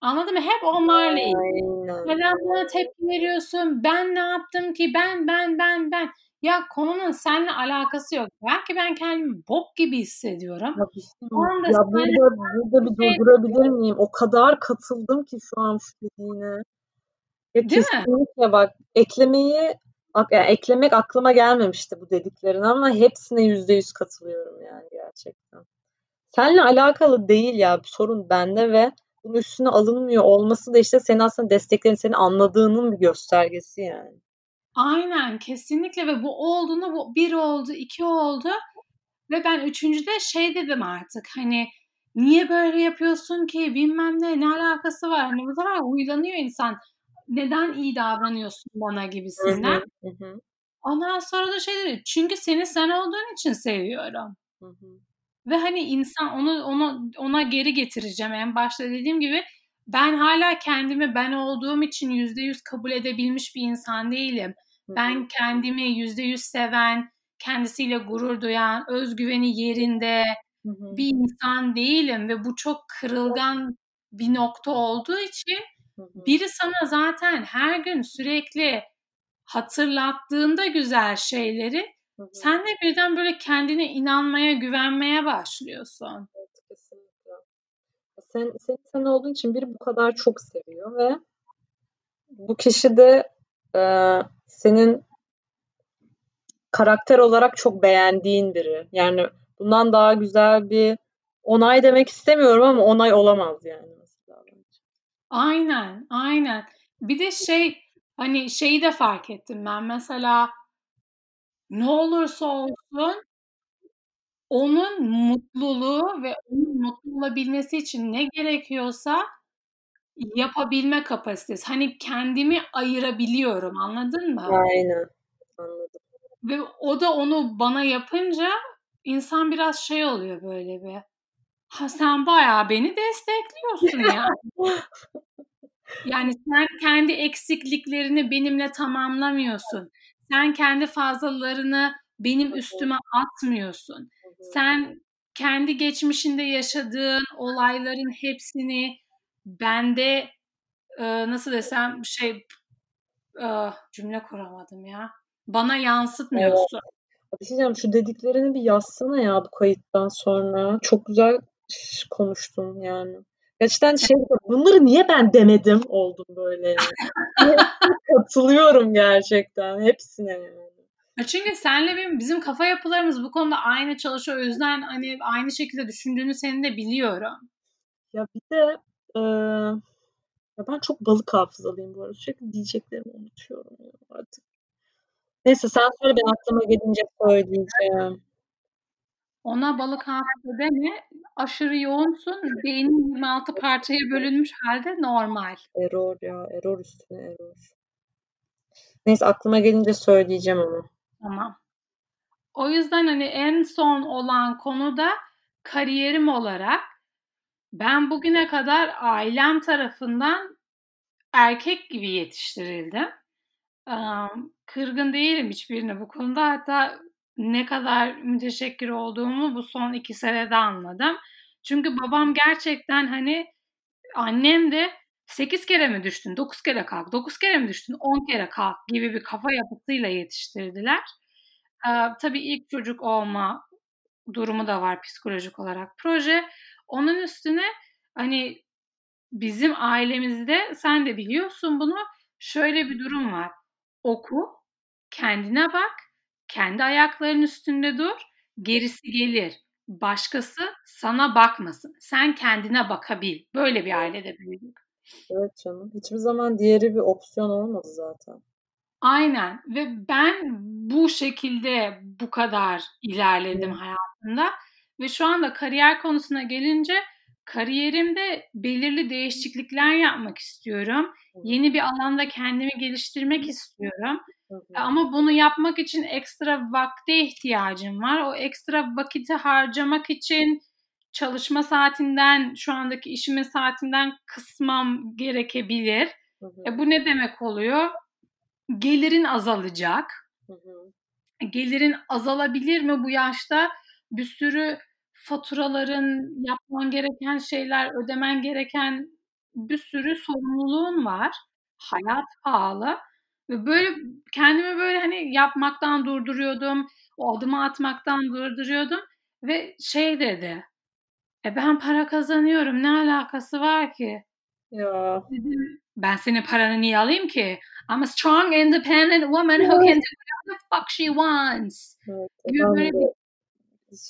Anladın mı? Hep onlarla ilgili. Neden buna tepki veriyorsun? Ben ne yaptım ki? Ben, ben, ben, ben. Ya konunun seninle alakası yok. Belki ben kendimi bok gibi hissediyorum. Ya, O anda ya burada, burada bir şey durdurabilir miyim? O kadar katıldım ki şu an şu dediğine. Ya Değil mi? kesinlikle bak eklemeyi yani eklemek aklıma gelmemişti bu dediklerin ama hepsine yüzde yüz katılıyorum yani gerçekten. Seninle alakalı değil ya sorun bende ve bunun üstüne alınmıyor olması da işte senin aslında desteklerin, seni anladığının bir göstergesi yani. Aynen kesinlikle ve bu olduğunda bu bir oldu, iki oldu ve ben üçüncüde şey dedim artık hani niye böyle yapıyorsun ki bilmem ne ne alakası var hani bu sefer huylanıyor insan neden iyi davranıyorsun bana gibisinden. hı. Hı hı. Ondan sonra da şey dedi çünkü seni sen olduğun için seviyorum. Hı hı. Ve hani insan onu onu ona geri getireceğim. En başta dediğim gibi ben hala kendimi ben olduğum için yüzde yüz kabul edebilmiş bir insan değilim. Ben kendimi yüzde yüz seven, kendisiyle gurur duyan, özgüveni yerinde bir insan değilim. Ve bu çok kırılgan bir nokta olduğu için biri sana zaten her gün sürekli hatırlattığında güzel şeyleri Hı hı. sen de birden böyle kendine inanmaya, güvenmeye başlıyorsun. Evet, kesinlikle. Sen, sen sen olduğun için biri bu kadar çok seviyor ve bu kişi de e, senin karakter olarak çok beğendiğin biri. Yani bundan daha güzel bir onay demek istemiyorum ama onay olamaz yani mesela. Aynen, aynen. Bir de şey hani şeyi de fark ettim ben mesela ne olursa olsun onun mutluluğu ve onun mutlu olabilmesi için ne gerekiyorsa yapabilme kapasitesi. Hani kendimi ayırabiliyorum anladın mı? Aynen. Anladım. Ve o da onu bana yapınca insan biraz şey oluyor böyle bir. Ha sen bayağı beni destekliyorsun yani. (laughs) Yani sen kendi eksikliklerini benimle tamamlamıyorsun. Sen kendi fazlalarını benim üstüme atmıyorsun. Sen kendi geçmişinde yaşadığın olayların hepsini bende e, nasıl desem şey e, cümle kuramadım ya. Bana Evet. yansıtmıyorsun. Bir şey diyeceğim, şu dediklerini bir yazsana ya bu kayıttan sonra. Çok güzel konuştun yani. Gerçekten şey bunları niye ben demedim oldum böyle (laughs) katılıyorum gerçekten hepsine yani. Ya Çünkü senle benim bizim kafa yapılarımız bu konuda aynı çalışıyor. O yüzden hani aynı şekilde düşündüğünü senin de biliyorum. Ya bir de eee, ya ben çok balık hafızalıyım bu arada. Sürekli diyeceklerimi unutuyorum artık. Neyse sen söyle ben aklıma gelince söyleyeceğim. Ona balık hafıza deme. Aşırı yoğunsun. Beynin 26 parçaya bölünmüş halde normal. Error ya. Error üstüne error. Neyse aklıma gelince söyleyeceğim ama. Tamam. O yüzden hani en son olan konuda kariyerim olarak ben bugüne kadar ailem tarafından erkek gibi yetiştirildim. Kırgın değilim hiçbirine bu konuda. Hatta ne kadar müteşekkir olduğumu bu son iki senede anladım. Çünkü babam gerçekten hani annem de 8 kere mi düştün, 9 kere kalk, 9 kere mi düştün, 10 kere kalk gibi bir kafa yapısıyla yetiştirdiler. Ee, tabii ilk çocuk olma durumu da var psikolojik olarak proje. Onun üstüne hani bizim ailemizde sen de biliyorsun bunu şöyle bir durum var. Oku, kendine bak, kendi ayaklarının üstünde dur, gerisi gelir. Başkası sana bakmasın. Sen kendine bakabil. Böyle bir ailede büyüdük. Evet canım. Hiçbir zaman diğeri bir opsiyon olmadı zaten. Aynen ve ben bu şekilde bu kadar ilerledim Hı. hayatımda ve şu anda kariyer konusuna gelince kariyerimde belirli değişiklikler yapmak istiyorum. Yeni bir alanda kendimi geliştirmek istiyorum. Ama bunu yapmak için ekstra vakte ihtiyacım var. O ekstra vakiti harcamak için çalışma saatinden, şu andaki işimin saatinden kısmam gerekebilir. E bu ne demek oluyor? Gelirin azalacak. Gelirin azalabilir mi bu yaşta? Bir sürü faturaların, yapman gereken şeyler, ödemen gereken bir sürü sorumluluğun var. Hayat pahalı. Ve böyle kendimi böyle hani yapmaktan durduruyordum. O adımı atmaktan durduruyordum. Ve şey dedi. E ben para kazanıyorum. Ne alakası var ki? Ya. Dedim, ben senin paranı niye alayım ki? I'm a strong, independent woman who can do whatever the fuck she wants. Evet, böyle bir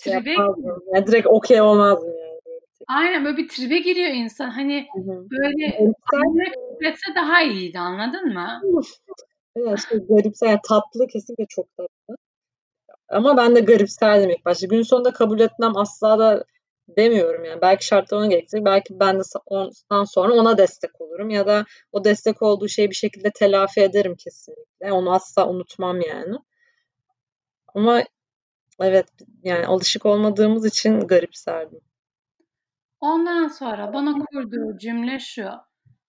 şey yani direkt okey olmazdım yani. Aynen böyle bir tribe giriyor insan. Hani Hı-hı. böyle anneme daha iyiydi anladın mı? evet, işte garipsel, yani tatlı kesinlikle çok tatlı. Ama ben de garipserdim ilk başta. Gün sonunda kabul etmem asla da demiyorum yani. Belki şartlar ona gerekecek. Belki ben de ondan sonra ona destek olurum. Ya da o destek olduğu şeyi bir şekilde telafi ederim kesinlikle. Onu asla unutmam yani. Ama evet yani alışık olmadığımız için garipserdim. Ondan sonra bana kurduğu cümle şu.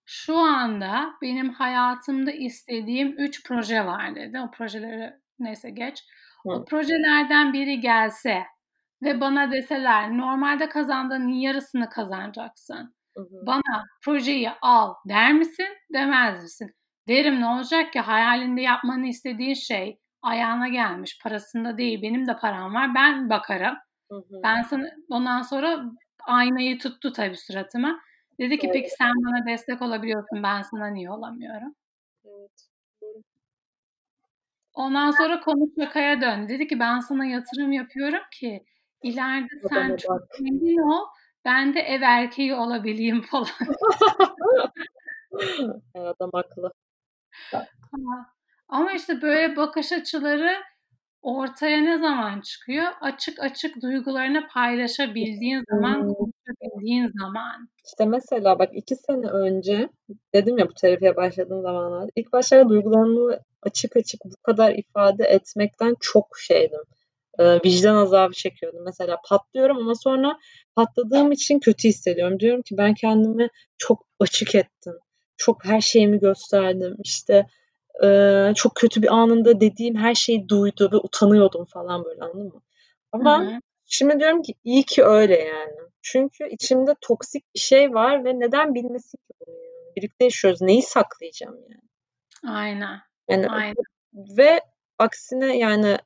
Şu anda benim hayatımda istediğim üç proje var dedi. O projeleri neyse geç. O projelerden biri gelse ve bana deseler normalde kazandığın yarısını kazanacaksın. Hı hı. Bana projeyi al der misin demez misin? Derim ne olacak ki hayalinde yapmanı istediğin şey ayağına gelmiş parasında değil benim de param var ben bakarım. Hı hı. Ben sana ondan sonra aynayı tuttu tabii suratıma. Dedi ki evet. peki sen bana destek olabiliyorsun ben sana niye olamıyorum? Evet. Ondan sonra konu şakaya döndü. Dedi ki ben sana yatırım yapıyorum ki ileride sen çok zengin ol ben de ev erkeği olabileyim falan. (laughs) Adam haklı. (laughs) Ama işte böyle bakış açıları ortaya ne zaman çıkıyor? Açık açık duygularını paylaşabildiğin zaman, konuşabildiğin zaman. İşte mesela bak iki sene önce dedim ya bu terapiye başladığım zamanlarda ilk başlarda duygularımı açık açık bu kadar ifade etmekten çok şeydim. Ee, vicdan azabı çekiyordum. Mesela patlıyorum ama sonra patladığım için kötü hissediyorum. Diyorum ki ben kendimi çok açık ettim. Çok her şeyimi gösterdim. İşte e, çok kötü bir anında dediğim her şeyi duydu ve utanıyordum falan böyle anladın mı? Ama Hı-hı. şimdi diyorum ki iyi ki öyle yani. Çünkü içimde toksik bir şey var ve neden bilmesin ki bunu yani. Birlikte yaşıyoruz. Neyi saklayacağım yani? Aynen. Yani Aynen. ve aksine yani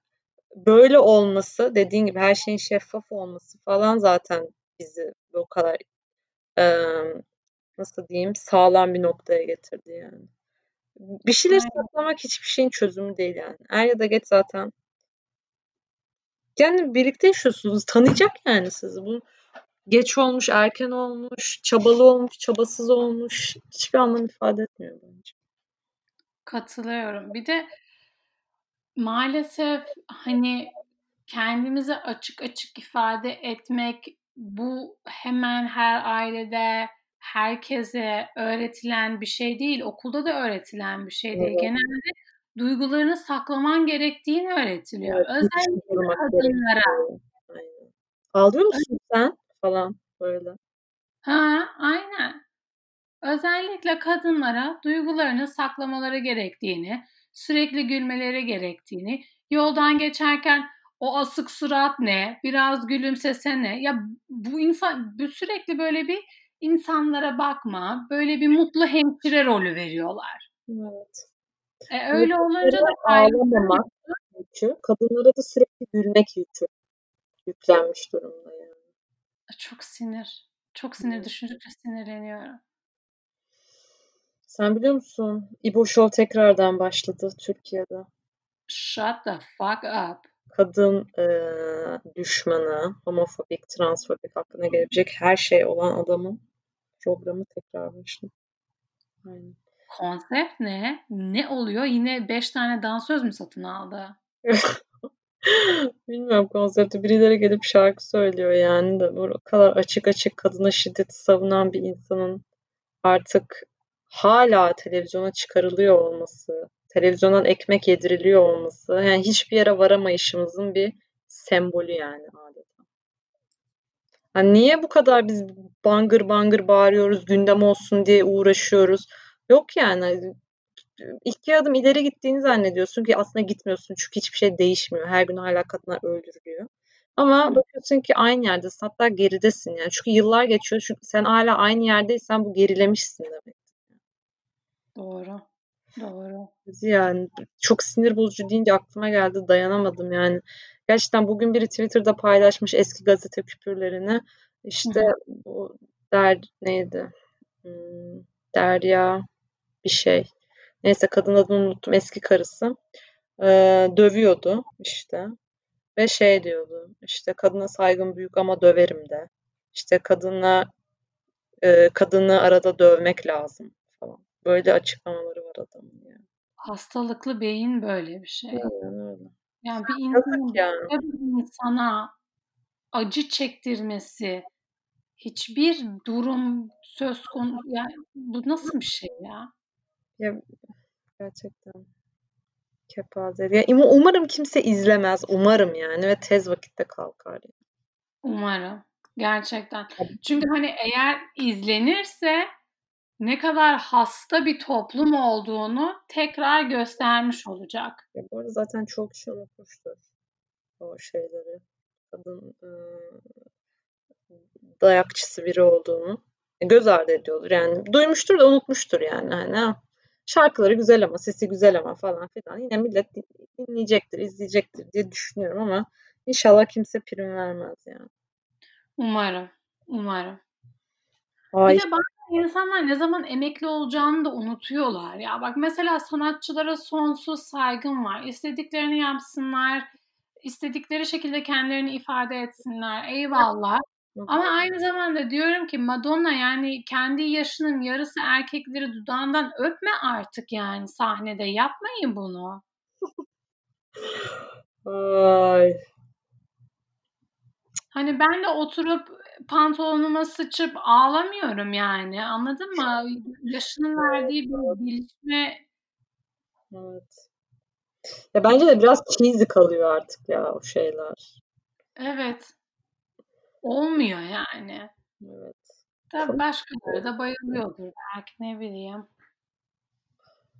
böyle olması dediğin gibi her şeyin şeffaf olması falan zaten bizi o kadar e, nasıl diyeyim sağlam bir noktaya getirdi yani. Bir şeyler saklamak hiçbir şeyin çözümü değil yani. Er ya da geç zaten yani birlikte yaşıyorsunuz. Tanıyacak yani sizi. Bu geç olmuş, erken olmuş, çabalı olmuş, çabasız olmuş. Hiçbir anlam ifade etmiyor bence. Katılıyorum. Bir de maalesef hani kendimizi açık açık ifade etmek bu hemen her ailede herkese öğretilen bir şey değil. Okulda da öğretilen bir şey değil. Evet. Genelde duygularını saklaman gerektiğini öğretiliyor. Evet, Özellikle kadınlara. Ağlıyor musun sen falan böyle? Ha, aynen. Özellikle kadınlara duygularını saklamaları gerektiğini, sürekli gülmeleri gerektiğini, yoldan geçerken o asık surat ne, biraz gülümsesene. Ya bu insan bu sürekli böyle bir insanlara bakma, böyle bir mutlu hemşire rolü veriyorlar. Evet. E, öyle olunca da ağlamamak yükü, kadınlara da sürekli gülmek yükü yüklenmiş durumda yani. Çok sinir. Çok sinir hmm. düşündükçe sinirleniyorum. Sen biliyor musun? İbo Show tekrardan başladı Türkiye'de. Shut the fuck up. Kadın e, düşmanı, homofobik, transfobik hakkına gelebilecek her şey olan adamın programı tekrar başladı. Aynen. Konsept ne? Ne oluyor? Yine beş tane dansöz mü satın aldı? (laughs) Bilmiyorum konsepti. Birileri gelip şarkı söylüyor yani de bu kadar açık açık kadına şiddeti savunan bir insanın artık hala televizyona çıkarılıyor olması, televizyondan ekmek yediriliyor olması, yani hiçbir yere varamayışımızın bir sembolü yani adeta. Yani niye bu kadar biz bangır bangır bağırıyoruz, gündem olsun diye uğraşıyoruz? Yok yani iki adım ileri gittiğini zannediyorsun ki aslında gitmiyorsun çünkü hiçbir şey değişmiyor. Her gün hala kadınlar öldürülüyor. Ama bakıyorsun ki aynı yerdesin hatta geridesin yani. Çünkü yıllar geçiyor çünkü sen hala aynı yerdeysen bu gerilemişsin demek. Doğru. Doğru. Yani çok sinir bozucu deyince aklıma geldi dayanamadım yani. Gerçekten bugün biri Twitter'da paylaşmış eski gazete küpürlerini. İşte bu der neydi? Hmm, Derya bir şey. Neyse kadın adını unuttum. Eski karısı. Ee, dövüyordu işte. Ve şey diyordu. İşte kadına saygım büyük ama döverim de. İşte kadına e, kadını arada dövmek lazım falan. Böyle açıklamaları var adamın yani. Hastalıklı beyin böyle bir şey. Aynen. Yani bir insanın yani. bir insana acı çektirmesi hiçbir durum söz konusu yani bu nasıl bir şey ya? Ya gerçekten kepaze. Ya umarım kimse izlemez. Umarım yani ve tez vakitte kalkar. Umarım. Gerçekten. Çünkü hani eğer izlenirse ne kadar hasta bir toplum olduğunu tekrar göstermiş olacak. Ya bu arada zaten çok kişi unutmuştur o şeyleri. Kadın ıı, dayakçısı biri olduğunu. Göz ardı ediyordur yani. Duymuştur da unutmuştur yani. Hani, şarkıları güzel ama, sesi güzel ama falan filan. Yine millet dinleyecektir, izleyecektir diye düşünüyorum ama inşallah kimse prim vermez yani. Umarım. Umarım. Ay. Bir de bazı insanlar ne zaman emekli olacağını da unutuyorlar. Ya bak mesela sanatçılara sonsuz saygım var. İstediklerini yapsınlar, istedikleri şekilde kendilerini ifade etsinler. Eyvallah. Ama aynı zamanda diyorum ki Madonna yani kendi yaşının yarısı erkekleri dudağından öpme artık yani sahnede. Yapmayın bunu. Ay. Hani ben de oturup pantolonuma sıçıp ağlamıyorum yani. Anladın mı? Yaşının verdiği bir gelişme. Evet. Ya bence de biraz cheesy kalıyor artık ya o şeyler. Evet. Olmuyor yani. Evet. Tabii başkaları da bayılıyordur belki ne bileyim.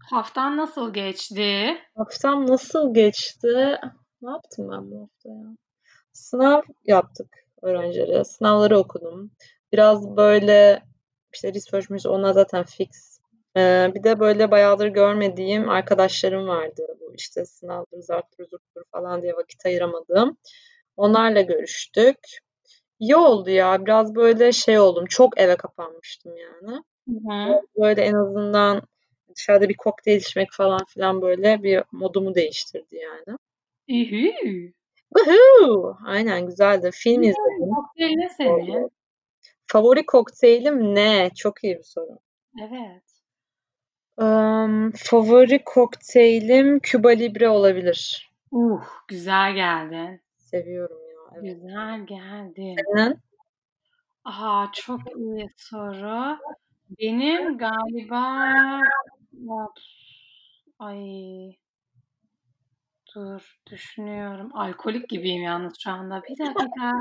Haftan nasıl geçti? Haftam nasıl geçti? Ne yaptım ben bu hafta ya? Sınav yaptık öğrencilere. Sınavları okudum. Biraz böyle işte research ona zaten fix. Ee, bir de böyle bayağıdır görmediğim arkadaşlarım vardı. Bu işte sınavdır, zarttır, zurttur falan diye vakit ayıramadım. Onlarla görüştük. İyi oldu ya. Biraz böyle şey oldum. Çok eve kapanmıştım yani. Hı-hı. Böyle en azından dışarıda bir kokteyl içmek falan filan böyle bir modumu değiştirdi yani. İyi. Woohoo! Aynen güzeldi. Film izledim. Kokteyl ne senin? Favori kokteylim ne? Çok iyi bir soru. Evet. Um, favori kokteylim Cuba Libre olabilir. Uh, güzel geldin. seviyorum ya. Evet. Güzel geldi. Senin? Aha çok iyi soru. Benim galiba ay dur düşünüyorum. Alkolik gibiyim yalnız şu anda. Bir dakika.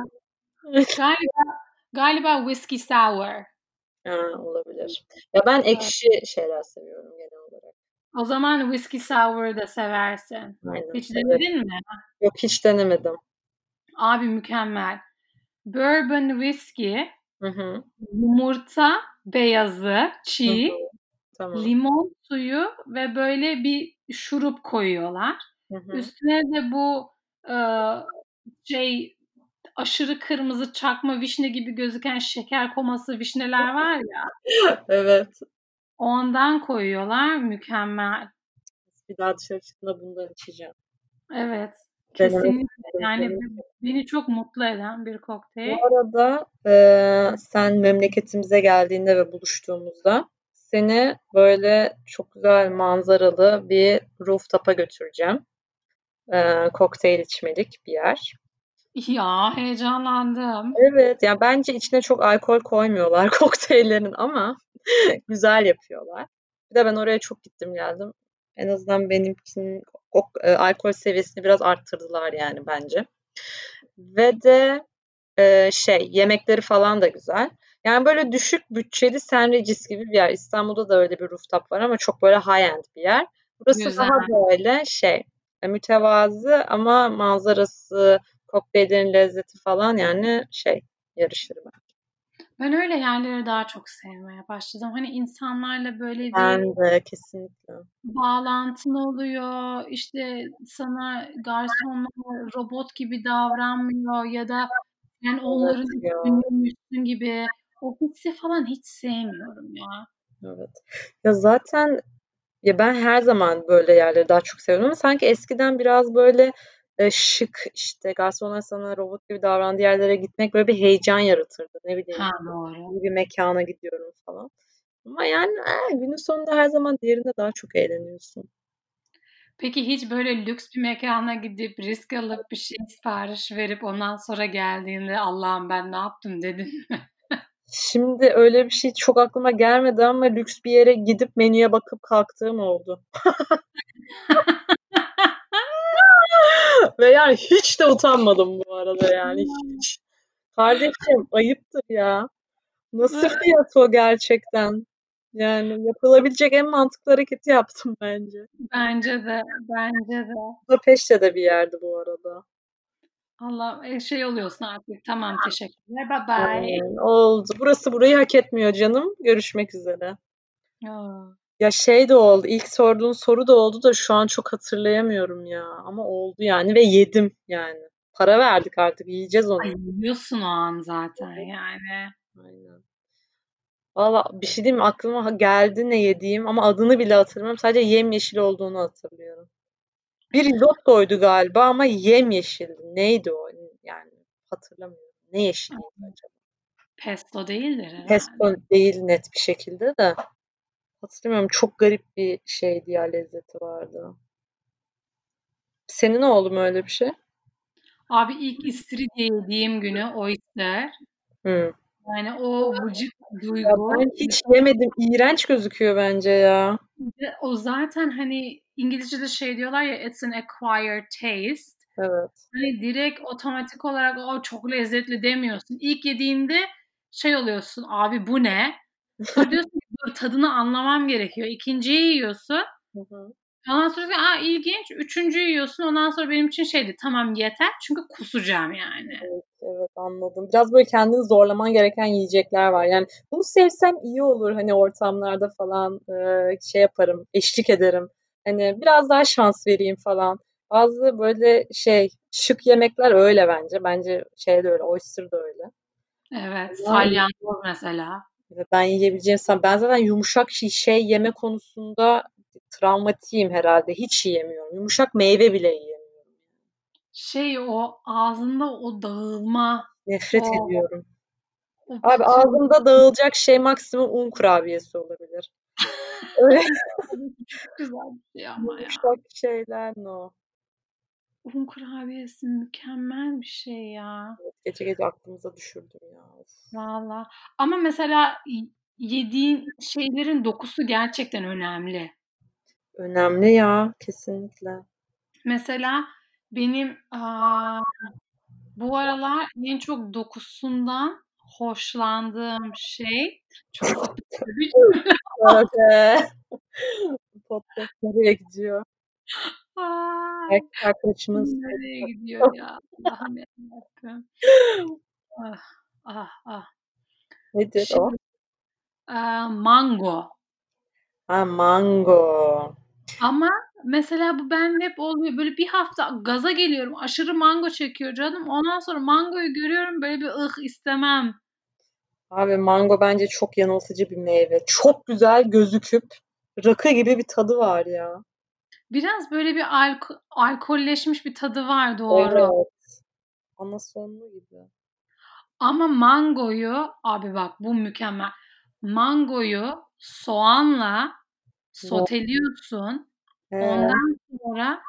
galiba galiba whiskey sour. Ha, olabilir. Ya ben ekşi şeyler seviyorum genel olarak. O zaman whiskey sour'ı da seversin. Aynen. Hiç evet. denedin mi? Yok hiç denemedim. Abi mükemmel. Bourbon whiskey, Hı hı. yumurta beyazı, Hı çiğ, hı. Tamam. limon suyu ve böyle bir şurup koyuyorlar. Hı hı. Üstüne de bu e, şey aşırı kırmızı çakma vişne gibi gözüken şeker koması vişneler (laughs) var ya. evet. Ondan koyuyorlar. Mükemmel. Bir daha dışarı çıktığımda bundan içeceğim. Evet. Kesinlikle. Yani beni çok mutlu eden bir kokteyl. Bu arada e, sen memleketimize geldiğinde ve buluştuğumuzda seni böyle çok güzel manzaralı bir rooftop'a götüreceğim. E, kokteyl içmelik bir yer. Ya heyecanlandım. Evet, yani bence içine çok alkol koymuyorlar (laughs) kokteyllerin ama (laughs) güzel yapıyorlar. Bir de ben oraya çok gittim geldim. En azından benim için o, e, alkol seviyesini biraz arttırdılar yani bence. Ve de e, şey yemekleri falan da güzel. Yani böyle düşük bütçeli St. Regis gibi bir yer. İstanbul'da da öyle bir rooftop var ama çok böyle high end bir yer. Burası Güzel. daha böyle şey mütevazı ama manzarası, kokteyllerin lezzeti falan yani şey yarışır ben. Ben öyle yerleri daha çok sevmeye başladım. Hani insanlarla böyle bir Ben de kesinlikle. bağlantın oluyor. İşte sana garsonlar robot gibi davranmıyor ya da yani onların üstünlüğümüşsün gibi. O hissi falan hiç sevmiyorum ya. Evet. Ya zaten ya ben her zaman böyle yerleri daha çok seviyorum ama sanki eskiden biraz böyle e, şık işte garsonlar sana robot gibi davrandığı yerlere gitmek böyle bir heyecan yaratırdı. Ne bileyim Ha doğru. bir mekana gidiyorum falan. Ama yani e, günün sonunda her zaman diğerinde daha çok eğleniyorsun. Peki hiç böyle lüks bir mekana gidip risk alıp bir şey sipariş verip ondan sonra geldiğinde Allah'ım ben ne yaptım dedin mi? Şimdi öyle bir şey çok aklıma gelmedi ama lüks bir yere gidip menüye bakıp kalktığım oldu. (laughs) Ve yani hiç de utanmadım bu arada yani hiç. Kardeşim ayıptır ya. Nasıl fiyat o gerçekten? Yani yapılabilecek en mantıklı hareketi yaptım bence. Bence de, bence de. Budapeşte bir yerdi bu arada. Allah e, şey oluyorsun artık. Tamam teşekkürler. Bye bye. Aynen, oldu. Burası burayı hak etmiyor canım. Görüşmek üzere. Aa. Ya şey de oldu. İlk sorduğun soru da oldu da şu an çok hatırlayamıyorum ya. Ama oldu yani ve yedim yani. Para verdik artık yiyeceğiz onu. Ay yiyorsun o an zaten yani. Aynen. Valla bir şey diyeyim mi? Aklıma geldi ne yediğim ama adını bile hatırlamıyorum. Sadece yemyeşil olduğunu hatırlıyorum. Bir risottoydu galiba ama yemyeşildi. Neydi o? Yani hatırlamıyorum. Ne yeşiliydi acaba? Pesto değildir herhalde. Pesto değil net bir şekilde de. Hatırlamıyorum. Çok garip bir şeydi ya lezzeti vardı. Senin oldu mu öyle bir şey? Abi ilk istiridye yediğim günü oyster. Hı. Yani o Ya duygu. ben hiç yemedim. İğrenç gözüküyor bence ya. O zaten hani İngilizce'de şey diyorlar ya it's an acquired taste. Evet. Hani direkt otomatik olarak o çok lezzetli demiyorsun. İlk yediğinde şey oluyorsun abi bu ne? (laughs) Diyorsun ki tadını anlamam gerekiyor. İkinciyi yiyorsun. Hı hı. Ondan sonra aa ilginç. Üçüncüyü yiyorsun. Ondan sonra benim için şeydi tamam yeter. Çünkü kusacağım yani. Evet, evet anladım. Biraz böyle kendini zorlaman gereken yiyecekler var. Yani bunu sevsem iyi olur hani ortamlarda falan şey yaparım, eşlik ederim. Hani biraz daha şans vereyim falan. Bazı böyle şey şık yemekler öyle bence. Bence şey de öyle, oyster da öyle. Evet. Salyangoz mesela. Ben yiyebileceğim san- Ben zaten yumuşak şey, şey yeme konusunda travmatiyim herhalde. Hiç yiyemiyorum. Yumuşak meyve bile yiyemiyorum. Şey o ağzında o dağılma. Nefret O- ediyorum. O Abi bütün- ağzımda dağılacak şey maksimum un kurabiyesi olabilir. Öyle Çok (laughs) güzel bir şey ama ya. yumuşak şeyler no. Un kurabiyesi mükemmel bir şey ya. Evet, gece gece aklımıza düşürdüm ya. Valla. Ama mesela yediğin şeylerin dokusu gerçekten önemli. Önemli ya kesinlikle. Mesela benim aa, bu aralar en çok dokusundan hoşlandığım şey çok sapık bir Evet. Podcast nereye gidiyor? Ay, arkadaşımız nereye (laughs) gidiyor ya? Allah'ım yarabbim. Ah, ah, ah. nedir o? Şimdi, aa, mango. Ha mango. Ama mesela bu bende hep oluyor. Böyle bir hafta gaza geliyorum. Aşırı mango çekiyor canım. Ondan sonra mangoyu görüyorum böyle bir ıh istemem. Abi mango bence çok yanıltıcı bir meyve. Çok güzel gözüküp rakı gibi bir tadı var ya. Biraz böyle bir alko alkolleşmiş bir tadı var doğru. Evet. Anasonlu gibi. Ama mangoyu abi bak bu mükemmel. Mangoyu soğanla soteliyorsun. Ondan sonra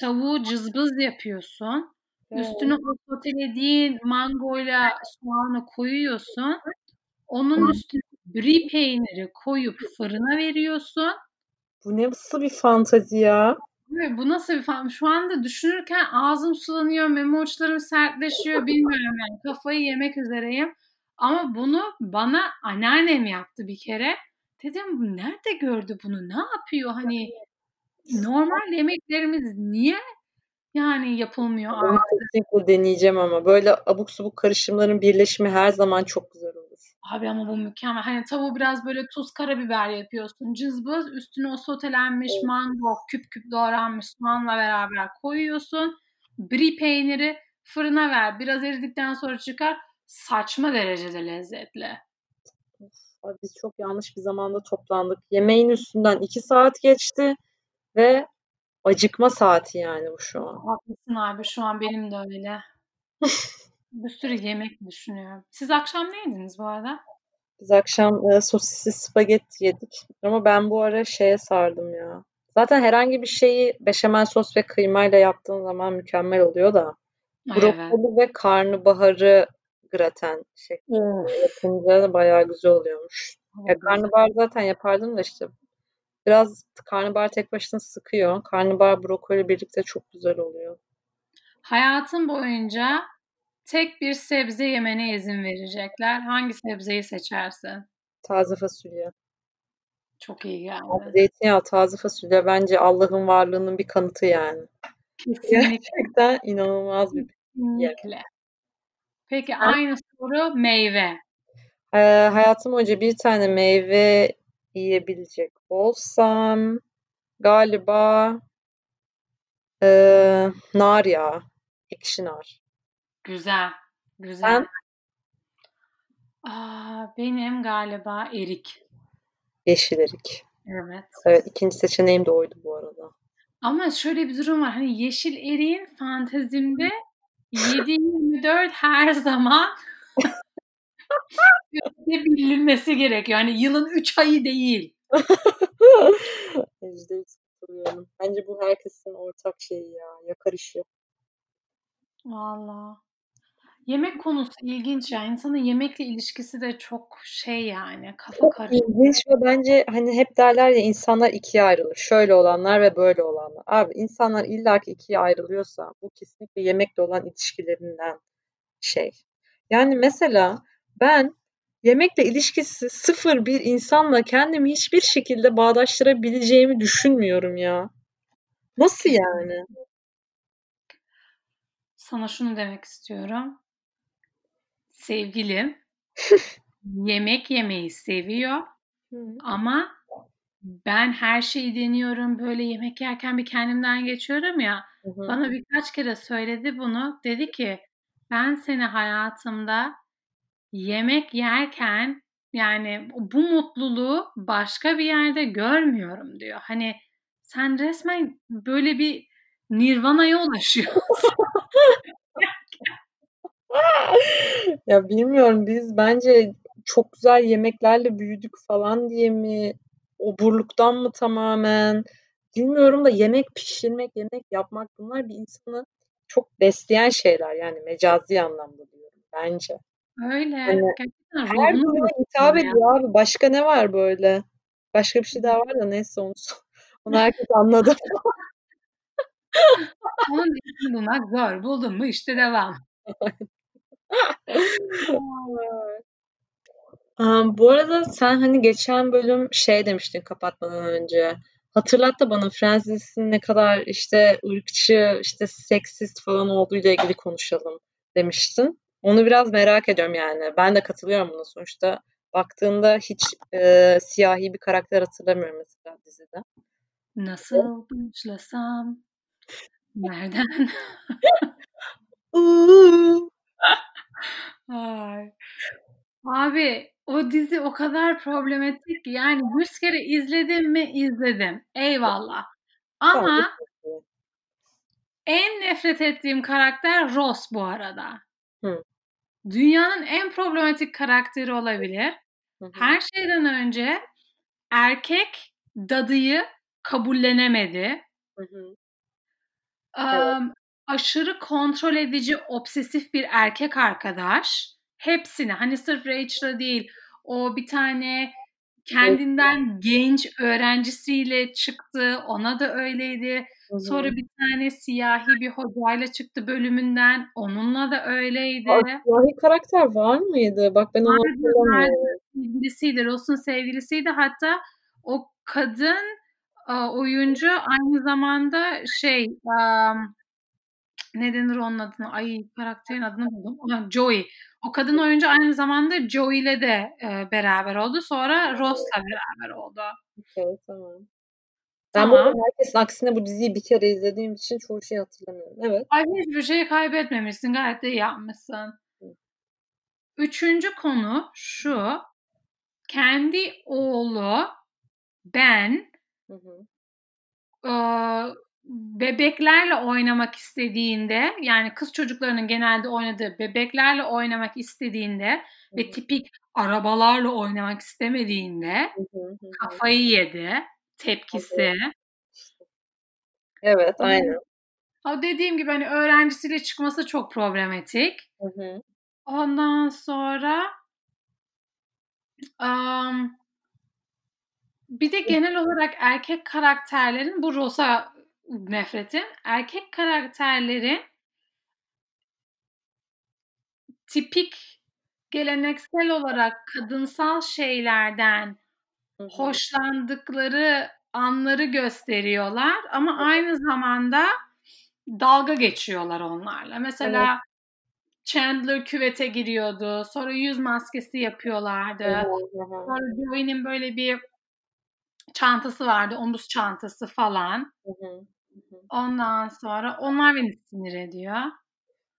tavuğu cızbız yapıyorsun. Üstüne o sotelediğin mangoyla soğanı koyuyorsun. Onun üstüne brie peyniri koyup fırına veriyorsun. Bu ne nasıl bir fantezi ya? Bu nasıl bir fan? Şu anda düşünürken ağzım sulanıyor, meme uçlarım sertleşiyor. (laughs) Bilmiyorum yani kafayı yemek üzereyim. Ama bunu bana anneannem yaptı bir kere. Dedim nerede gördü bunu? Ne yapıyor? Hani normal yemeklerimiz niye yani yapılmıyor Bunu artık? kesinlikle deneyeceğim ama böyle abuk subuk karışımların birleşimi her zaman çok güzel olur. Abi ama bu mükemmel. Hani tavuğu biraz böyle tuz karabiber yapıyorsun. Cızbız üstüne o sotelenmiş Evet. mango küp küp doğranmış soğanla beraber koyuyorsun. Brie peyniri fırına ver. Biraz eridikten sonra çıkar. Saçma derecede lezzetli. Abi biz çok yanlış bir zamanda toplandık. Yemeğin üstünden iki saat geçti ve acıkma saati yani bu şu an. Haklısın abi şu an benim de öyle. bir sürü yemek düşünüyorum. Siz akşam ne yediniz bu arada? Biz akşam e, sosisli spagetti yedik. Ama ben bu ara şeye sardım ya. Zaten herhangi bir şeyi beşamel sos ve kıymayla yaptığın zaman mükemmel oluyor da. Ay evet. Brokoli ve karnabaharı graten şeklinde yapınca bayağı güzel oluyormuş. Ya karnabahar zaten yapardım da işte biraz karnabahar tek başına sıkıyor. Karnabahar brokoli birlikte çok güzel oluyor. Hayatın boyunca tek bir sebze yemene izin verecekler. Hangi sebzeyi seçersin? Taze fasulye. Çok iyi geldi. Abi zeytinyağı, taze fasulye bence Allah'ın varlığının bir kanıtı yani. Kesinlikle. Gerçekten inanılmaz bir Kesinlikle. Peki aynı soru meyve. Ee, hayatım boyunca bir tane meyve yiyebilecek olsam galiba ee, nar ya. Ekşi nar. Güzel. Güzel. Sen? Aa, benim galiba erik. Yeşil erik. Evet. Evet ikinci seçeneğim de oydu bu arada. Ama şöyle bir durum var. Hani yeşil eriğin fantezimde 7-24 her zaman (laughs) bilinmesi gerekiyor. Yani yılın 3 ayı değil. Yüzde yüz katılıyorum. Bence bu herkesin ortak şeyi ya. Yakar işi. Valla. Yemek konusu ilginç ya. İnsanın yemekle ilişkisi de çok şey yani. Kafa Çok karışık. ilginç ve bence hani hep derler ya insanlar ikiye ayrılır. Şöyle olanlar ve böyle olanlar. Abi insanlar illaki ikiye ayrılıyorsa bu kesinlikle yemekle olan ilişkilerinden şey. Yani mesela ben yemekle ilişkisi sıfır bir insanla kendimi hiçbir şekilde bağdaştırabileceğimi düşünmüyorum ya. Nasıl yani? Sana şunu demek istiyorum. Sevgilim (laughs) yemek yemeyi seviyor ama ben her şeyi deniyorum. Böyle yemek yerken bir kendimden geçiyorum ya. Hı hı. Bana birkaç kere söyledi bunu. Dedi ki ben seni hayatımda yemek yerken yani bu mutluluğu başka bir yerde görmüyorum diyor. Hani sen resmen böyle bir nirvanaya ulaşıyorsun. (laughs) Ya bilmiyorum biz bence çok güzel yemeklerle büyüdük falan diye mi? Oburluktan mı tamamen? bilmiyorum da yemek pişirmek, yemek yapmak bunlar bir insanı çok besleyen şeyler yani mecazi anlamda diyorum bence. Öyle. Hani Gerçekten her ruhunu besliyor hitap yani. ediyor abi. Başka ne var böyle? Başka bir şey daha var da neyse onu (laughs) onu herkes anladı. (laughs) Onun iyisini bulmak zor. Buldun mu işte devam. (laughs) Amm, bu arada sen, hani, geçen bölüm şey demiştin kapatmadan önce, hatırlat da bana dizisinin ne kadar, işte, ırkçı, işte, seksist falan olduğuyla ilgili konuşalım demiştin. Onu biraz merak ediyorum yani. Ben de katılıyorum buna. Sonuçta baktığında hiç, eee, siyahi bir karakter hatırlamıyorum mesela dizide. Nasıl başlasam? Nereden? (laughs) (laughs) Ay. Abi, o dizi o kadar problematik ki yani 100 kere izledim mi? İzledim. Eyvallah. Ama en nefret ettiğim karakter Ross bu arada. Dünyanın en problematik karakteri olabilir. Hı hı. Her şeyden önce erkek dadıyı kabullenemedi. Hı hı. Emm, aşırı kontrol edici, obsesif bir erkek arkadaş. Hepsini, hani sırf Rachel'ı değil, o bir tane kendinden genç öğrencisiyle çıktı, ona da öyleydi. Sonra bir tane siyahi bir hocayla çıktı bölümünden, onunla da öyleydi. Siyahi karakter var mıydı? Bak ben onu hatırlamıyorum. Sevgilisiydi, Ross'un sevgilisiydi. Hatta o kadın, oyuncu aynı zamanda şey, emm, ne denir onun adına? Ay, karakterin adını buldum. Joey. O kadın oyuncu aynı zamanda Joey'le de, eee, beraber oldu. Sonra Ross'la beraber oldu. Okay, tamam. Ben Tamam. herkesin aksine bu diziyi bir kere izlediğim için çoğu şeyi hatırlamıyorum. Evet. Ay, hiçbir şey kaybetmemişsin. Gayet de iyi yapmışsın. 3. konu şu: Kendi oğlu Ben Hı hı. Bebeklerle oynamak istediğinde, yani kız çocuklarının genelde oynadığı bebeklerle oynamak istediğinde Hı ve tipik arabalarla oynamak istemediğinde Hı hı. Kafayı yedi. Tepkisi. Evet, aynen. o dediğim gibi, hani, öğrencisiyle çıkması çok problematik. Hı hı. Ondan sonra amm bir de genel olarak erkek karakterlerin bu Ross'a nefretim. Erkek karakterlerin tipik geleneksel olarak kadınsal şeylerden hoşlandıkları anları gösteriyorlar ama aynı zamanda dalga geçiyorlar onlarla. Mesela Chandler küvete giriyordu. Sonra yüz maskesi yapıyorlardı. hı. Sonra Joey'nin böyle bir çantası vardı, omuz çantası falan. Hı hı. Ondan sonra onlar beni sinir ediyor.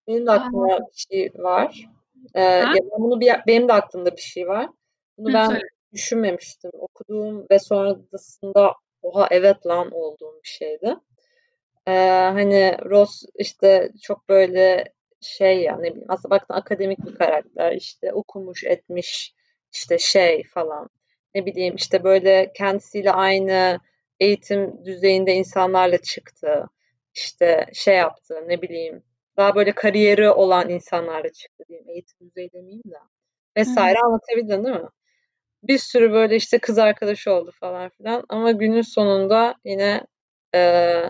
Benim de aklımda bir şey var. Ha? ya ben bunu bir benim de aklımda bir şey var. Bunu Hı, ben söyle. düşünmemiştim. Okuduğum ve sonrasında oha evet lan olduğum bir şeydi. Eee, hani Ross işte çok böyle şey ya ne bileyim aslında baktığında akademik bir karakter. İşte okumuş etmiş işte şey falan. Ne bileyim işte böyle kendisiyle aynı eğitim düzeyinde insanlarla çıktı. İşte şey yaptı ne bileyim daha böyle kariyeri olan insanlarla çıktı diyeyim. Eğitim düzeyi demeyeyim de. Hı hı. Vesaire anlatabildim değil mi? Bir sürü böyle işte kız arkadaşı oldu falan filan ama günün sonunda yine eee,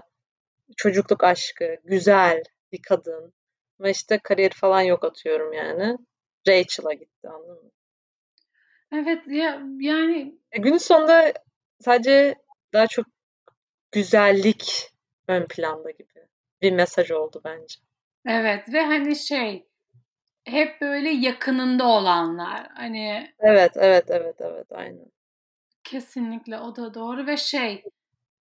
çocukluk aşkı, güzel bir kadın ama işte kariyeri falan yok atıyorum yani. Rachel'a gitti anladın mı? Evet ya yani E, günün sonunda sadece daha çok güzellik ön planda gibi bir mesaj oldu bence. evet ve hani şey hep böyle yakınında olanlar. Hani Evet, evet, evet, evet, aynen. kesinlikle o da doğru ve şey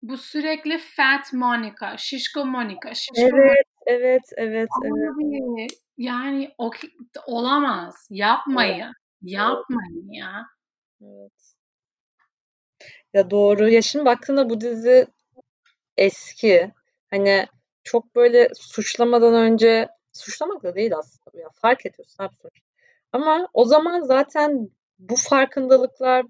bu sürekli fat Monica, şişko Monica, şişko Monica. Evet, evet, evet, evet. Abi yani o olamaz. Yapmayın. Evet. Yapmayın ya. Evet. Ya doğru. Ya şimdi baktığında bu dizi eski. Hani çok böyle suçlamadan önce suçlamak da değil aslında. Ya fark ediyorsun abi sonuçta. Ama o zaman zaten bu farkındalıklar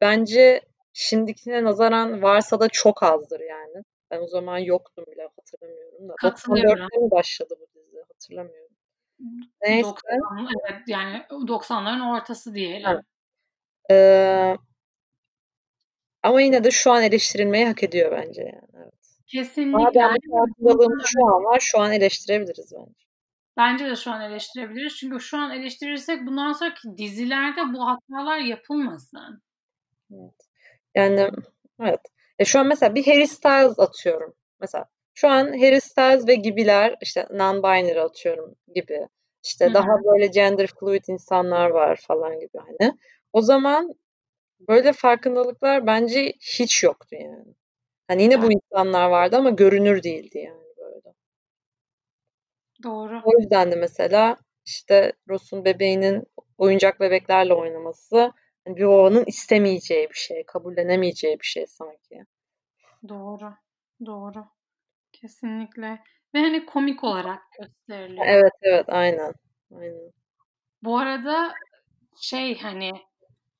bence şimdikine nazaran varsa da çok azdır yani. Ben o zaman yoktum bile hatırlamıyorum da. Katılıyorum. 94'te mi başladı bu dizi hatırlamıyorum. Neyse. 90, evet yani 90'ların ortası diyelim. Evet. Ee, ama yine de şu an eleştirilmeyi hak ediyor bence yani. Evet. Kesinlikle. Madem farkındalığımız şu an var, şu an eleştirebiliriz bence. Bence de şu an eleştirebiliriz. Çünkü şu an eleştirirsek bundan sonraki dizilerde bu hatalar yapılmasın. Evet. Yani evet. E şu an mesela bir Harry Styles atıyorum. Mesela şu an Harry Styles ve gibiler işte non-binary atıyorum gibi. İşte Hı-hı. daha böyle gender fluid insanlar var falan gibi hani. O zaman böyle farkındalıklar bence hiç yoktu yani. Hani yine bu insanlar vardı ama görünür değildi yani böyle. Doğru. O yüzden de mesela işte Ross'un bebeğinin oyuncak bebeklerle oynaması hani bir babanın istemeyeceği bir şey, kabullenemeyeceği bir şey sanki. Doğru. Doğru. Kesinlikle. Ve hani komik olarak gösteriliyor. Evet evet aynen. Aynen. Bu arada şey hani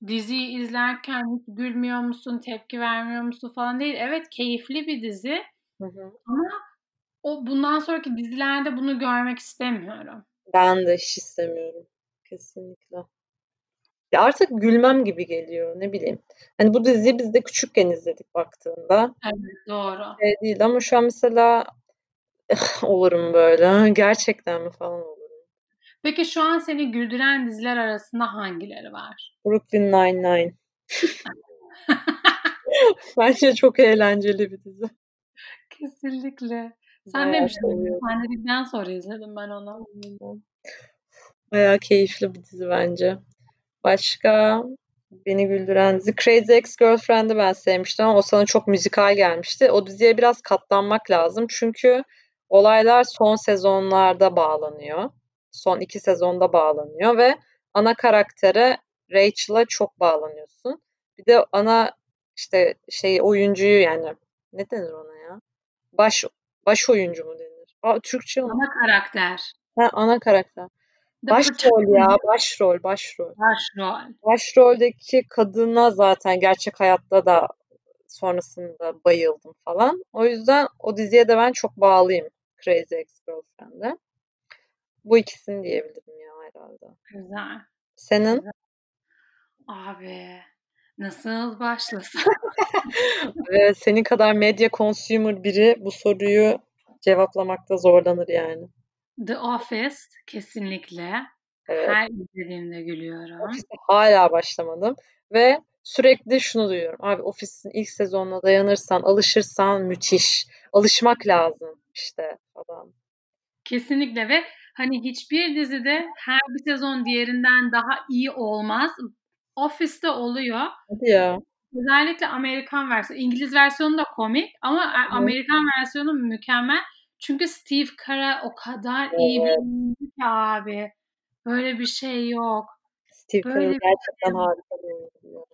diziyi izlerken hiç gülmüyor musun, tepki vermiyor musun falan değil. Evet keyifli bir dizi. Hı hı. Ama o bundan sonraki dizilerde bunu görmek istemiyorum. Ben de hiç istemiyorum. Kesinlikle. Ya artık gülmem gibi geliyor ne bileyim. Hani bu diziyi biz de küçükken izledik baktığında. Evet doğru. Şey değil ama şu an mesela olurum böyle. Gerçekten mi falan olurum. Peki şu an seni güldüren diziler arasında hangileri var? Brooklyn Nine-Nine. (laughs) Bence çok eğlenceli bir dizi. Kesinlikle. Sen Bayağı demiştin. Sen dedikten sonra izledim ben onu. Bayağı keyifli bir dizi bence. Başka beni güldüren dizi Crazy Ex-Girlfriend'i ben sevmiştim ama o sana çok müzikal gelmişti. O diziye biraz katlanmak lazım çünkü olaylar son sezonlarda bağlanıyor. Son iki sezonda bağlanıyor ve ana karaktere Rachel'a çok bağlanıyorsun. Bir de ana işte şey oyuncuyu yani ne denir ona ya? Baş baş oyuncu mu denir? Aa, Türkçe? Ana karakter. Ha, ana karakter. Başrol ya, başrol, başrol. Başrol. Başroldeki kadına zaten gerçek hayatta da sonrasında bayıldım falan. O yüzden o diziye de ben çok bağlıyım Crazy Ex-Girlfriend'e. Bu ikisini diyebilirim ya herhalde. Güzel. Senin? Güzel. Abi nasıl başlasın? (laughs) senin kadar medya consumer biri bu soruyu cevaplamakta zorlanır yani. The Office kesinlikle. Evet. Her izlediğimde gülüyorum. Office'e hala başlamadım ve sürekli şunu duyuyorum. Abi Office'in ilk sezonuna dayanırsan, alışırsan müthiş. Alışmak lazım işte falan. Kesinlikle ve hani hiçbir dizide her bir sezon diğerinden daha iyi olmaz. Office'te oluyor. Ya. Özellikle Amerikan versiyonu. İngiliz versiyonu da komik ama evet. Amerikan versiyonu mükemmel. Çünkü Steve Carell o kadar evet. iyi bir ki abi. Böyle bir şey yok. Steve Carell gerçekten şey harika bir oyuncu.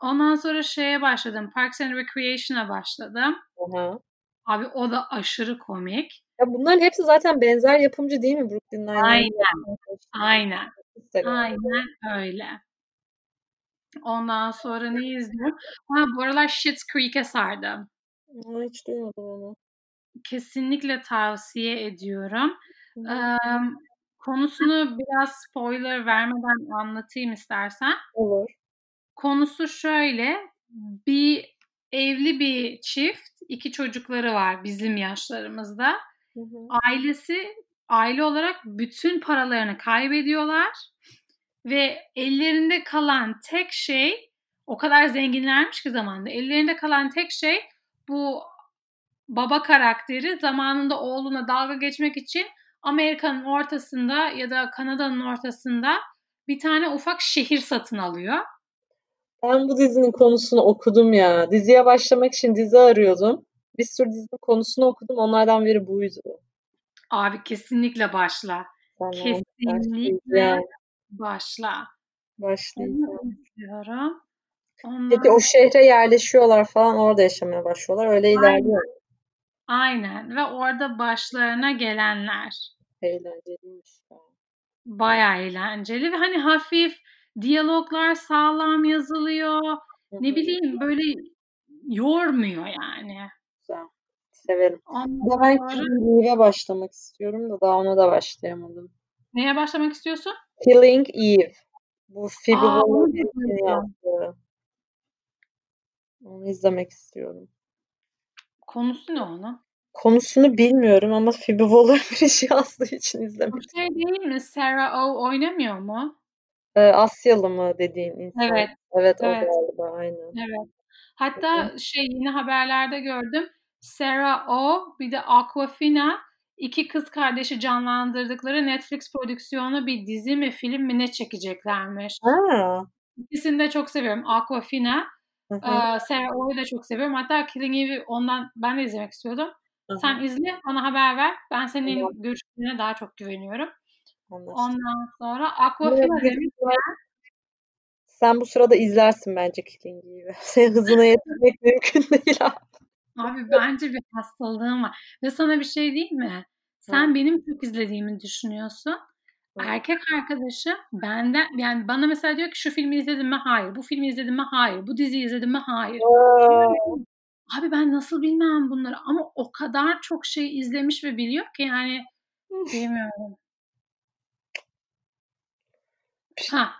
Ondan sonra şeye başladım. Parks and Recreation'a başladım. Aha. Abi o da aşırı komik. Ya bunların hepsi zaten benzer yapımcı değil mi Brooklyn Nine-Nine? Aynen. Aynen. Aynen öyle. Ondan sonra ne izliyorum? Ha, bu aralar Schitt's Creek'e sardım. Hiç duymadım onu. Kesinlikle tavsiye ediyorum. Ee, konusunu biraz spoiler vermeden anlatayım istersen. Olur. Konusu şöyle. Bir evli bir çift, iki çocukları var bizim yaşlarımızda. Hı hı. Ailesi aile olarak bütün paralarını kaybediyorlar ve ellerinde kalan tek şey o kadar zenginlermiş ki zamanda ellerinde kalan tek şey bu baba karakteri zamanında oğluna dalga geçmek için Amerika'nın ortasında ya da Kanada'nın ortasında bir tane ufak şehir satın alıyor. Ben bu dizinin konusunu okudum ya. Diziye başlamak için dizi arıyordum. Bir sürü dizinin konusunu okudum. Onlardan biri buydu. Abi kesinlikle başla. Tamam, kesinlikle başla. Başlayacağım. Ondan... Peki o şehre yerleşiyorlar falan orada yaşamaya başlıyorlar. Öyle ilerliyor. Aynen. Ve orada başlarına gelenler. Eğlenceliymiş. Baya eğlenceli ve hani hafif diyaloglar sağlam yazılıyor. Ne bileyim böyle yormuyor yani. Severim. Ondan ben. Killing Eve'e başlamak istiyorum da daha ona da başlayamadım. Neye başlamak istiyorsun? Killing Eve. Bu Phoebe Waller-Bridge'in yaptığı. Onu izlemek istiyorum. Konusu ne onun? Konusunu bilmiyorum ama Phoebe Waller-Bridge (laughs) yazdığı için izlemek Bu şey değil mi? Sarah O oynamıyor mu? Ee, Asyalı mı dediğin insan? Evet. Evet, evet. o galiba aynen. Evet. Hatta şey yine haberlerde gördüm. Sarah O bir de Aquafina iki kız kardeşi canlandırdıkları Netflix prodüksiyonu bir dizi mi film mi ne çekeceklermiş. Ha. İkisini de çok seviyorum. Aquafina. Hı Sarah O'yu da çok seviyorum. Hatta Killing Eve'i ondan ben de izlemek istiyordum. Hı-hı. Sen izle, bana haber ver. Ben senin Hı-hı. görüşlerine daha çok güveniyorum. Anlaştık. Ondan sonra Aquafina demiş sen bu sırada izlersin bence Killing Eve'i. (laughs) Senin hızına yetişmek mümkün değil abi. Abi bence bir hastalığım var. Ve sana bir şey diyeyim mi? Sen Hı. benim çok izlediğimi düşünüyorsun. Hı. Erkek arkadaşım benden yani bana mesela diyor ki şu filmi izledim mi? Hayır. Bu filmi izledim mi? Hayır. Bu diziyi izledim mi? Hayır. Hı. Abi ben nasıl bilmem bunları ama o kadar çok şey izlemiş ve biliyor ki yani bilmiyorum. Ha.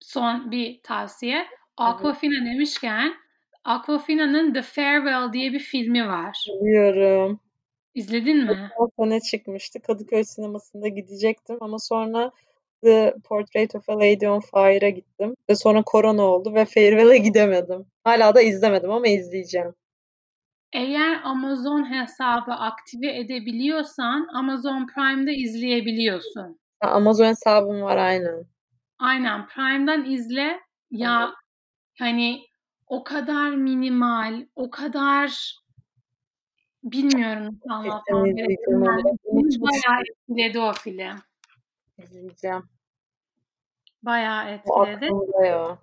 Son bir tavsiye. Aquafina demişken Aquafina'nın The Farewell diye bir filmi var. Biliyorum. İzledin mi? O sene çıkmıştı. Kadıköy sinemasında gidecektim ama sonra The Portrait of a Lady on Fire'a gittim. Ve sonra korona oldu ve Farewell'e gidemedim. Hala da izlemedim ama izleyeceğim. Eğer Amazon hesabı aktive edebiliyorsan Amazon Prime'da izleyebiliyorsun. Ha, Amazon hesabım var aynen. Aynen Prime'dan izle. Ya hani o kadar minimal, o kadar bilmiyorum nasıl anlatmam gerekiyor. Bayağı etkiledi o film. İzleyeceğim. Bayağı etkiledi. O ya.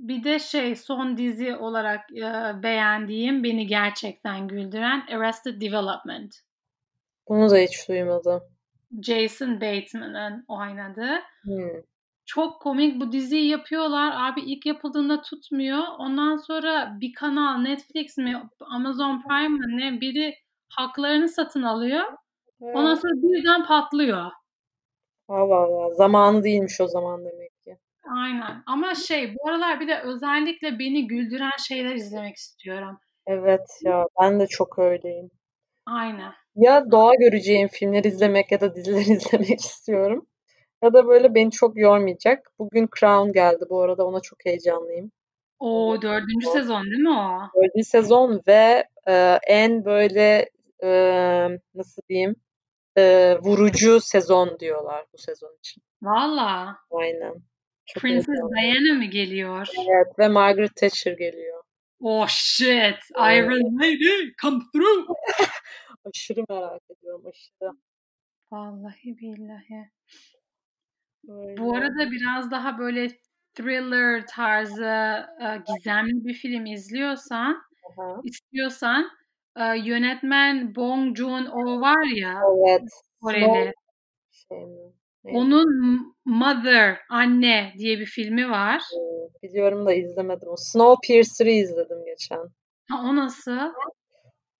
Bir de şey son dizi olarak e, beğendiğim, beni gerçekten güldüren Arrested Development. Bunu da hiç duymadım. Jason Bateman'ın oynadığı. Hmm. Çok komik bu diziyi yapıyorlar. Abi ilk yapıldığında tutmuyor. Ondan sonra bir kanal Netflix mi Amazon Prime mi ne biri haklarını satın alıyor. Ondan sonra birden patlıyor. Allah Allah. Zamanı değilmiş o zaman demek ki. Aynen. Ama şey bu aralar bir de özellikle beni güldüren şeyler izlemek istiyorum. Evet ya ben de çok öyleyim. Aynen. Ya doğa göreceğim filmler izlemek ya da diziler (laughs) izlemek istiyorum. Ya da böyle beni çok yormayacak. Bugün Crown geldi bu arada ona çok heyecanlıyım. O dördüncü o, sezon değil mi o? Dördüncü sezon ve e, en böyle e, nasıl diyeyim e, vurucu sezon diyorlar bu sezon için. Valla. Aynen. Çok Princess Diana mı geliyor? Evet ve Margaret Thatcher geliyor. Oh shit! Iron Lady come through! (laughs) aşırı merak ediyorum aşırı. Vallahi billahi. Öyle. Bu arada biraz daha böyle thriller tarzı e, gizemli bir film izliyorsan, Aha. istiyorsan e, yönetmen Bong Joon-ho var ya. Evet. Koreli. Şey Onun Mother, Anne diye bir filmi var. Biliyorum da izlemedim. Snowpiercer'ı izledim geçen. Ha, o nasıl?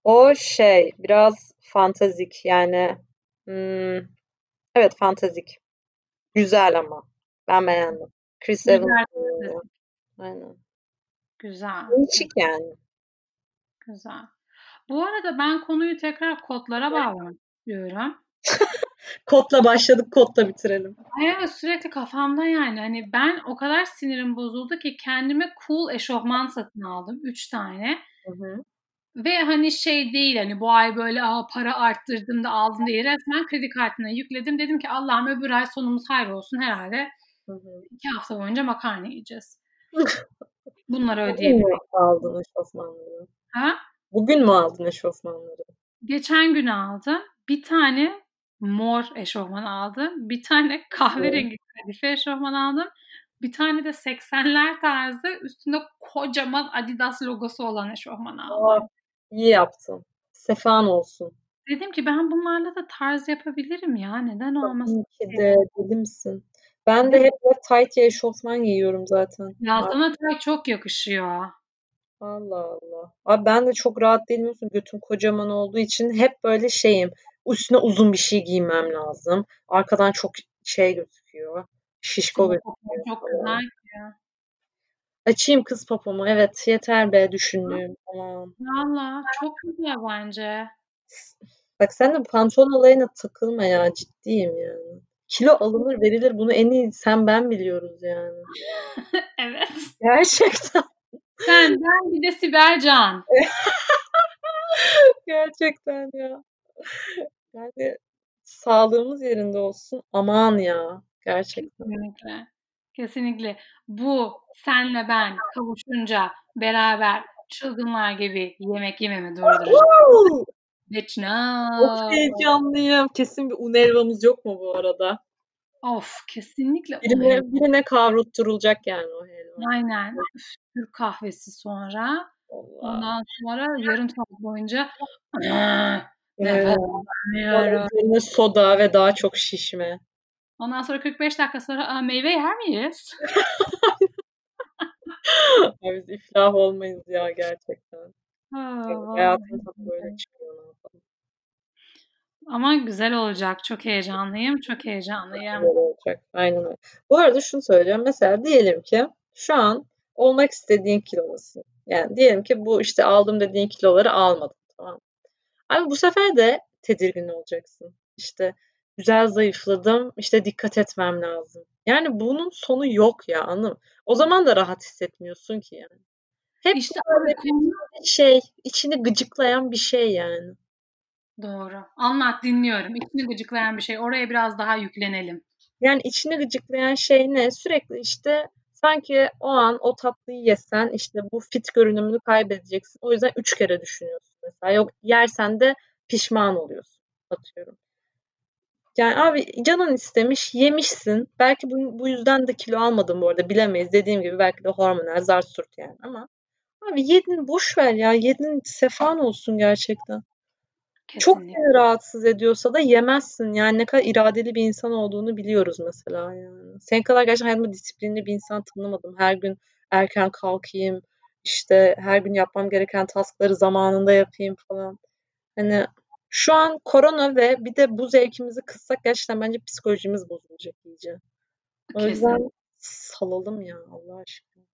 O şey biraz fantazik yani hmm, evet fantazik. Güzel ama. Ben beğendim. Chris Evans. Aynen. Güzel. Değişik yani. Güzel. Bu arada ben konuyu tekrar kodlara bağlamak istiyorum. (laughs) Kodla başladık, kodla bitirelim. Evet sürekli kafamda yani. Hani ben o kadar sinirim bozuldu ki kendime cool eşofman satın aldım. Üç tane. Hı hı. Ve hani şey değil hani bu ay böyle Aa, para arttırdım da aldım diye resmen kredi kartına yükledim. Dedim ki Allah'ım öbür ay sonumuz hayır olsun herhalde. Hı hı. İki hafta boyunca makarna yiyeceğiz. (laughs) Bunları ödeyebilirim. Bugün mü aldın eşofmanları? Ha? Bugün mü aldın eşofmanları? Geçen gün aldım. Bir tane mor eşofman aldım. Bir tane (laughs) kahverengi kadife eşofman aldım. Bir tane de 80'ler tarzı üstünde kocaman Adidas logosu olan eşofman aldım. İyi yaptın. Sefan olsun. Dedim ki ben bunlarla da tarz yapabilirim ya. Neden olmasın? Tabii ki de. Deli misin? Ben de hep böyle tight eşofman giyiyorum zaten. Ya sana tight çok yakışıyor. Allah Allah. Abi ben de çok rahat değilim musun? Götüm kocaman olduğu için hep böyle şeyim. Üstüne uzun bir şey giymem lazım. Arkadan çok şey gözüküyor. Şişko gözüküyor. Çok güzel ya. Açayım kız popomu. Evet yeter be düşündüğüm. Tamam. Valla çok güzel bence. Bak sen de pantolon olayına takılma ya. Ciddiyim yani. Kilo alınır verilir. Bunu en iyi sen ben biliyoruz yani. (laughs) evet. Gerçekten. Sen ben bir de Sibel Can. (laughs) Gerçekten ya. Yani sağlığımız yerinde olsun. Aman ya. Gerçekten. Kesinlikle. Kesinlikle. Bu senle ben kavuşunca beraber çılgınlar gibi yemek yememi durduracak. Bitch no. Çok heyecanlıyım. Kesin bir un helvamız yok mu bu arada? Of kesinlikle birine, birine kavrutturulacak yani o helva. Aynen. Türk kahvesi sonra. Allah. Ondan sonra yarım saat boyunca nefes almıyorum. soda ve daha çok şişme. Ondan sonra 45 dakika sonra meyve yer miyiz? (laughs) Biz iflah olmayız ya gerçekten. Ha, hayatım böyle çıkıyor. Ama güzel olacak. Çok heyecanlıyım. Çok heyecanlıyım. Güzel olacak. Aynen öyle. Bu arada şunu söyleyeceğim. Mesela diyelim ki şu an olmak istediğin kilodasın. Yani diyelim ki bu işte aldım dediğin kiloları almadın. Tamam Abi bu sefer de tedirgin olacaksın. İşte güzel zayıfladım. İşte dikkat etmem lazım. Yani bunun sonu yok ya anladın O zaman da rahat hissetmiyorsun ki yani. Hep işte böyle bir şey, içini gıcıklayan bir şey yani. Doğru. Anlat dinliyorum. İçini gıcıklayan bir şey. Oraya biraz daha yüklenelim. Yani içini gıcıklayan şey ne? Sürekli işte sanki o an o tatlıyı yesen işte bu fit görünümünü kaybedeceksin. O yüzden üç kere düşünüyorsun mesela. Yok yersen de pişman oluyorsun. Atıyorum. Yani abi canın istemiş, yemişsin. Belki bu, bu yüzden de kilo almadın bu arada bilemeyiz. Dediğim gibi belki de hormonal zar surt yani ama abi yedin boş ver ya. Yedin sefan olsun gerçekten. Kesinlikle. Çok seni rahatsız ediyorsa da yemezsin. Yani ne kadar iradeli bir insan olduğunu biliyoruz mesela yani. Senin kadar gerçekten hayatımda disiplinli bir insan tanımadım. Her gün erken kalkayım, işte her gün yapmam gereken taskları zamanında yapayım falan. Hani şu an korona ve bir de bu zevkimizi kıssak gerçekten bence psikolojimiz bozulacak iyice. O Kesin. yüzden salalım ya Allah aşkına.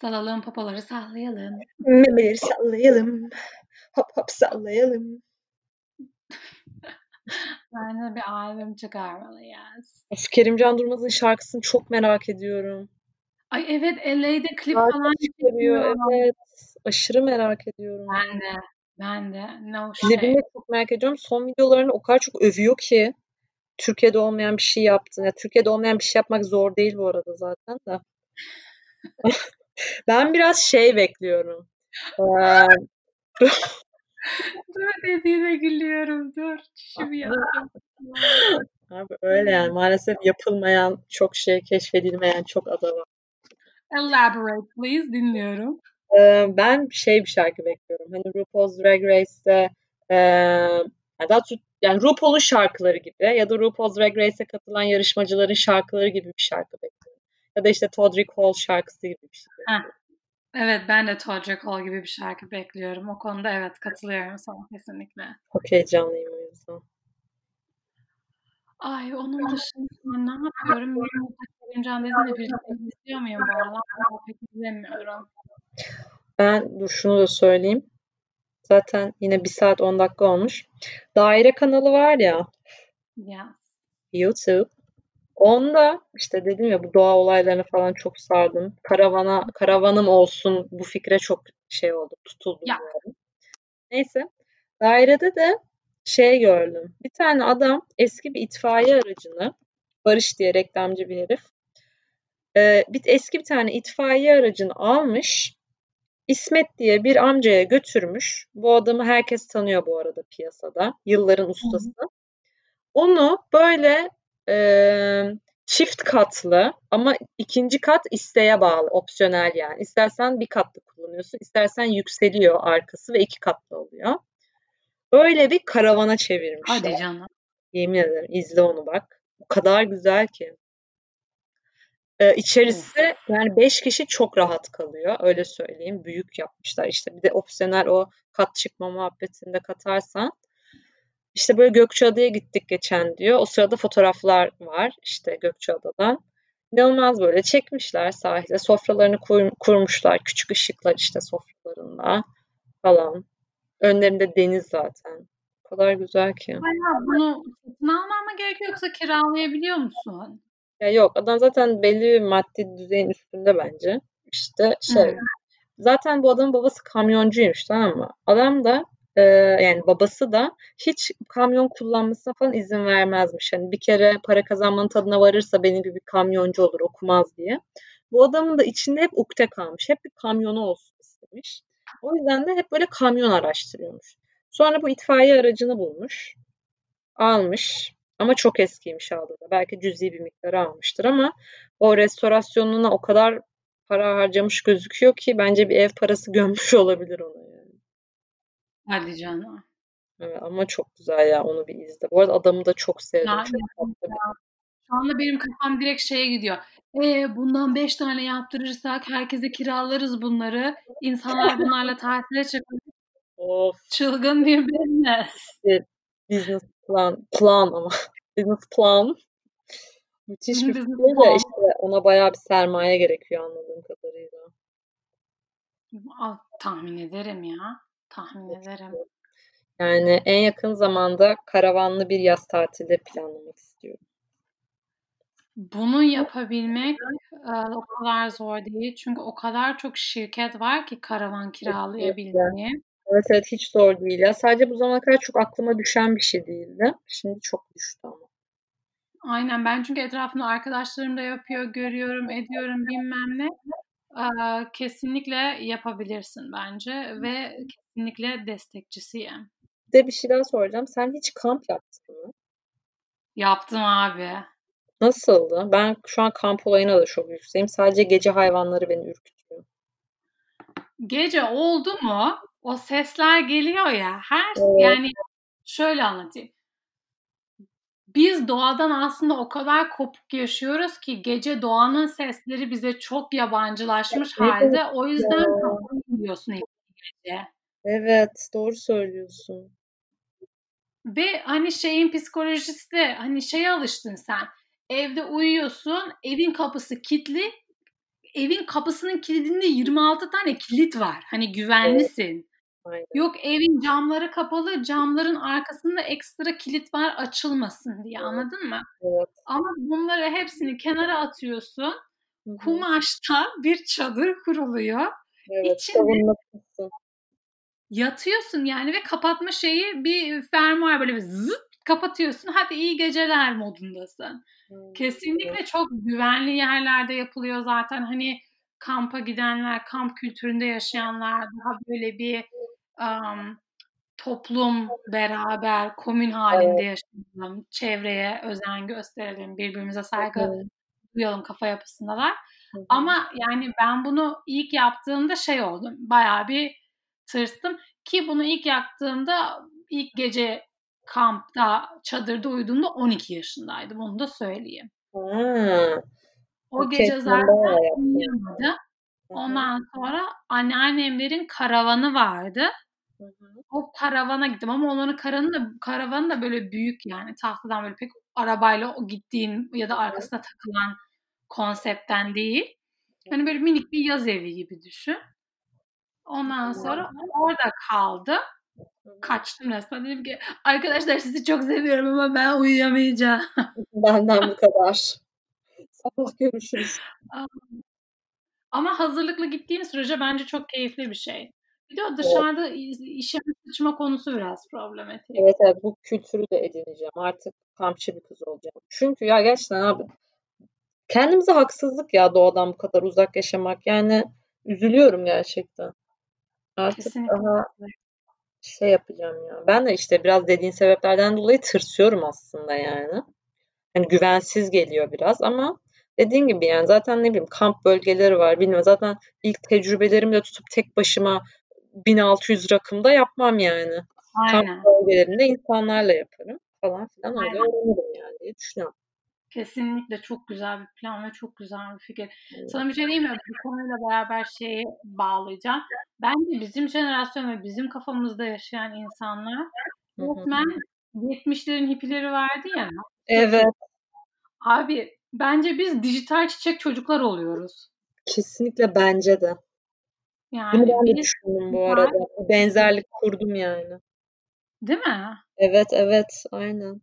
Salalım papaları sallayalım. Memeleri sallayalım. Hop hop sallayalım. (laughs) Bence bir albüm çıkarmalıyız. Of, Kerimcan Durmaz'ın şarkısını çok merak ediyorum. Ay evet LA'de klip Şarkı falan çıkarıyor. Evet. Aşırı merak ediyorum. Ben de. Ben de. No şey. çok merak ediyorum. Son videolarını o kadar çok övüyor ki. Türkiye'de olmayan bir şey yaptın. Ya, Türkiye'de olmayan bir şey yapmak zor değil bu arada zaten de. (laughs) ben biraz şey bekliyorum. Ee, dur dediğine gülüyorum. Dur. Çişimi (laughs) yapacağım. Abi öyle yani. Maalesef yapılmayan çok şey, keşfedilmeyen çok ada var. Elaborate please. Dinliyorum. Ben şey bir şarkı bekliyorum. Hani RuPaul's Drag Race'te e, daha yani RuPaul'un şarkıları gibi ya da RuPaul's Drag Race'e katılan yarışmacıların şarkıları gibi bir şarkı bekliyorum. Ya da işte Todrick Hall şarkısı gibi bir şey. Heh, Evet ben de Todrick Hall gibi bir şarkı bekliyorum. O konuda evet katılıyorum sana kesinlikle. Çok heyecanlıyım o yüzden. Ay onun dışında ne yapıyorum? Benim Can Dezin'le birlikte izliyor muyum bu aralar? Pek izlemiyorum. Ben dur şunu da söyleyeyim. Zaten yine bir saat 10 dakika olmuş. Daire kanalı var ya. Yes. YouTube. Onda işte dedim ya bu doğa olaylarını falan çok sardım. Karavana karavanım olsun bu fikre çok şey oldu, tutuldum. Ya. Yani. Neyse. Dairede de şey gördüm. Bir tane adam eski bir itfaiye aracını Barış diye reklamcı bir herif. Ee, bir eski bir tane itfaiye aracını almış. İsmet diye bir amcaya götürmüş. Bu adamı herkes tanıyor bu arada piyasada. Yılların ustası. Hı. Onu böyle e, çift katlı ama ikinci kat isteğe bağlı, opsiyonel yani. İstersen bir katlı kullanıyorsun, istersen yükseliyor arkası ve iki katlı oluyor. Öyle bir karavana çevirmişler. Hadi canım. Yemin ederim izle onu bak. O kadar güzel ki. Ee, içerisi yani 5 kişi çok rahat kalıyor. Öyle söyleyeyim. Büyük yapmışlar. İşte bir de opsiyonel o kat çıkma muhabbetinde katarsan. İşte böyle Gökçeada'ya gittik geçen diyor. O sırada fotoğraflar var işte Gökçeada'dan. İnanılmaz böyle çekmişler sahilde. Sofralarını kur, kurmuşlar. Küçük ışıklar işte sofralarında falan. Önlerinde deniz zaten. O kadar güzel ki. Bayağı bunu satın alman mı gerekiyor yoksa kiralayabiliyor musun? Ya yok adam zaten belli bir maddi düzeyin üstünde bence. İşte şey Hı. zaten bu adamın babası kamyoncuymuş tamam mı? Adam da e, yani babası da hiç kamyon kullanmasına falan izin vermezmiş. Hani bir kere para kazanmanın tadına varırsa benim gibi bir kamyoncu olur okumaz diye. Bu adamın da içinde hep ukde kalmış. Hep bir kamyonu olsun istemiş. O yüzden de hep böyle kamyon araştırıyormuş. Sonra bu itfaiye aracını bulmuş. Almış. Ama çok eskiymiş aldığında. Belki cüzi bir miktarı almıştır ama o restorasyonuna o kadar para harcamış gözüküyor ki bence bir ev parası (laughs) gömmüş olabilir ona yani. Hadi canım. Evet, ama çok güzel ya onu bir izle. Bu arada adamı da çok sevdim. Çok tatlı Şu anda benim kafam direkt şeye gidiyor. E, bundan 5 tane yaptırırsak herkese kiralarız bunları. İnsanlar bunlarla tatile çıkar. Of. Çılgın bir business. Bir business plan, plan ama (laughs) business plan. Müthiş bir plan. işte ona bayağı bir sermaye gerekiyor anladığım kadarıyla. Aa, tahmin ederim ya. Tahmin ederim. Yani en yakın zamanda karavanlı bir yaz tatili planlamak istiyorum. Bunu yapabilmek e, o kadar zor değil. Çünkü o kadar çok şirket var ki karavan kiralayabildiği. Evet evet hiç zor değil ya. Sadece bu zamana kadar çok aklıma düşen bir şey değildi. Şimdi çok düştü ama. Aynen ben çünkü etrafımda arkadaşlarım da yapıyor, görüyorum, ediyorum bilmem ne. Ee, kesinlikle yapabilirsin bence ve kesinlikle destekçisiyim. Bir de bir şey daha soracağım. Sen hiç kamp yaptın mı? Yaptım abi. Nasıldı? Ben şu an kamp olayına da çok yükseğim. Sadece gece hayvanları beni ürkütüyor. Gece oldu mu o sesler geliyor ya her Evet. yani şöyle anlatayım. Biz doğadan aslında o kadar kopuk yaşıyoruz ki gece doğanın sesleri bize çok yabancılaşmış Evet halde. O yüzden yiyorsun hep gece. Evet, doğru söylüyorsun. Ve hani şeyin psikolojisi de hani şeye alıştın sen. Evde uyuyorsun, evin kapısı kilitli. Evin kapısının kilidinde 26 tane kilit var. Hani güvenlisin. Aynen. Yok evin camları kapalı, camların arkasında ekstra kilit var açılmasın diye anladın mı? Evet. Ama bunları hepsini kenara atıyorsun. Kumaştan bir çadır kuruluyor. Evet, İçinde yatıyorsun yani ve kapatma şeyi bir fermuar böyle bir zıt kapatıyorsun. Hadi iyi geceler modundasın. Hmm, Kesinlikle çok güvenli yerlerde yapılıyor zaten. Hani kampa gidenler, kamp kültüründe yaşayanlar daha böyle bir um, toplum beraber, komün halinde yaşayalım, çevreye özen gösterelim, birbirimize saygı hı. duyalım kafa yapısındalar. Hı hı. Ama yani ben bunu ilk yaptığımda şey oldum, bayağı bir tırstım ki bunu ilk yaptığımda ilk gece kampta, çadırda uyuduğumda 12 yaşındaydım, onu da söyleyeyim. Ha, O okey, gece zaten hı. Ondan sonra anneannemlerin karavanı vardı. Hı hı. O karavana gittim ama onların karavanı da, karavanı da böyle büyük yani tahtadan böyle pek arabayla gittiğin ya da arkasına takılan konseptten değil. Hani böyle minik bir yaz evi gibi düşün. Ondan sonra orada kaldı. Kaçtım resmen. Dedim ki arkadaşlar sizi çok seviyorum ama ben uyuyamayacağım. (laughs) Benden bu kadar. Sabah görüşürüz. Ama hazırlıklı gittiğin sürece bence çok keyifli bir şey. Bir de o dışarıda işe sıçma konusu biraz problematik. Evet evet bu kültürü de edineceğim. Artık kampçı bir kız olacağım. Çünkü ya gerçekten abi kendimize haksızlık ya doğadan bu kadar uzak yaşamak. Yani üzülüyorum gerçekten. Artık Kesinlikle. daha şey yapacağım ya. Ben de işte biraz dediğin sebeplerden dolayı tırsıyorum aslında yani. Hani güvensiz geliyor biraz ama dediğin gibi yani zaten ne bileyim kamp bölgeleri var. Bilmiyorum zaten ilk tecrübelerimi de tutup tek başıma 1600 rakımda yapmam yani. Kamp Aynen. bölgelerinde insanlarla yaparım falan filan öyle öğrenirim yani diye düşünüyorum. Kesinlikle çok güzel bir plan ve çok güzel bir fikir. Sana bir şey diyeyim mi? Bu konuyla beraber şeyi bağlayacağım. Bence bizim jenerasyon ve bizim kafamızda yaşayan insanlar Walkman 70'lerin hippileri vardı ya. Evet. Abi bence biz dijital çiçek çocuklar oluyoruz. Kesinlikle bence de. Yani Bunu ben de düşündüm bu arada. Benzerlik kurdum yani. Değil mi? Evet evet aynen.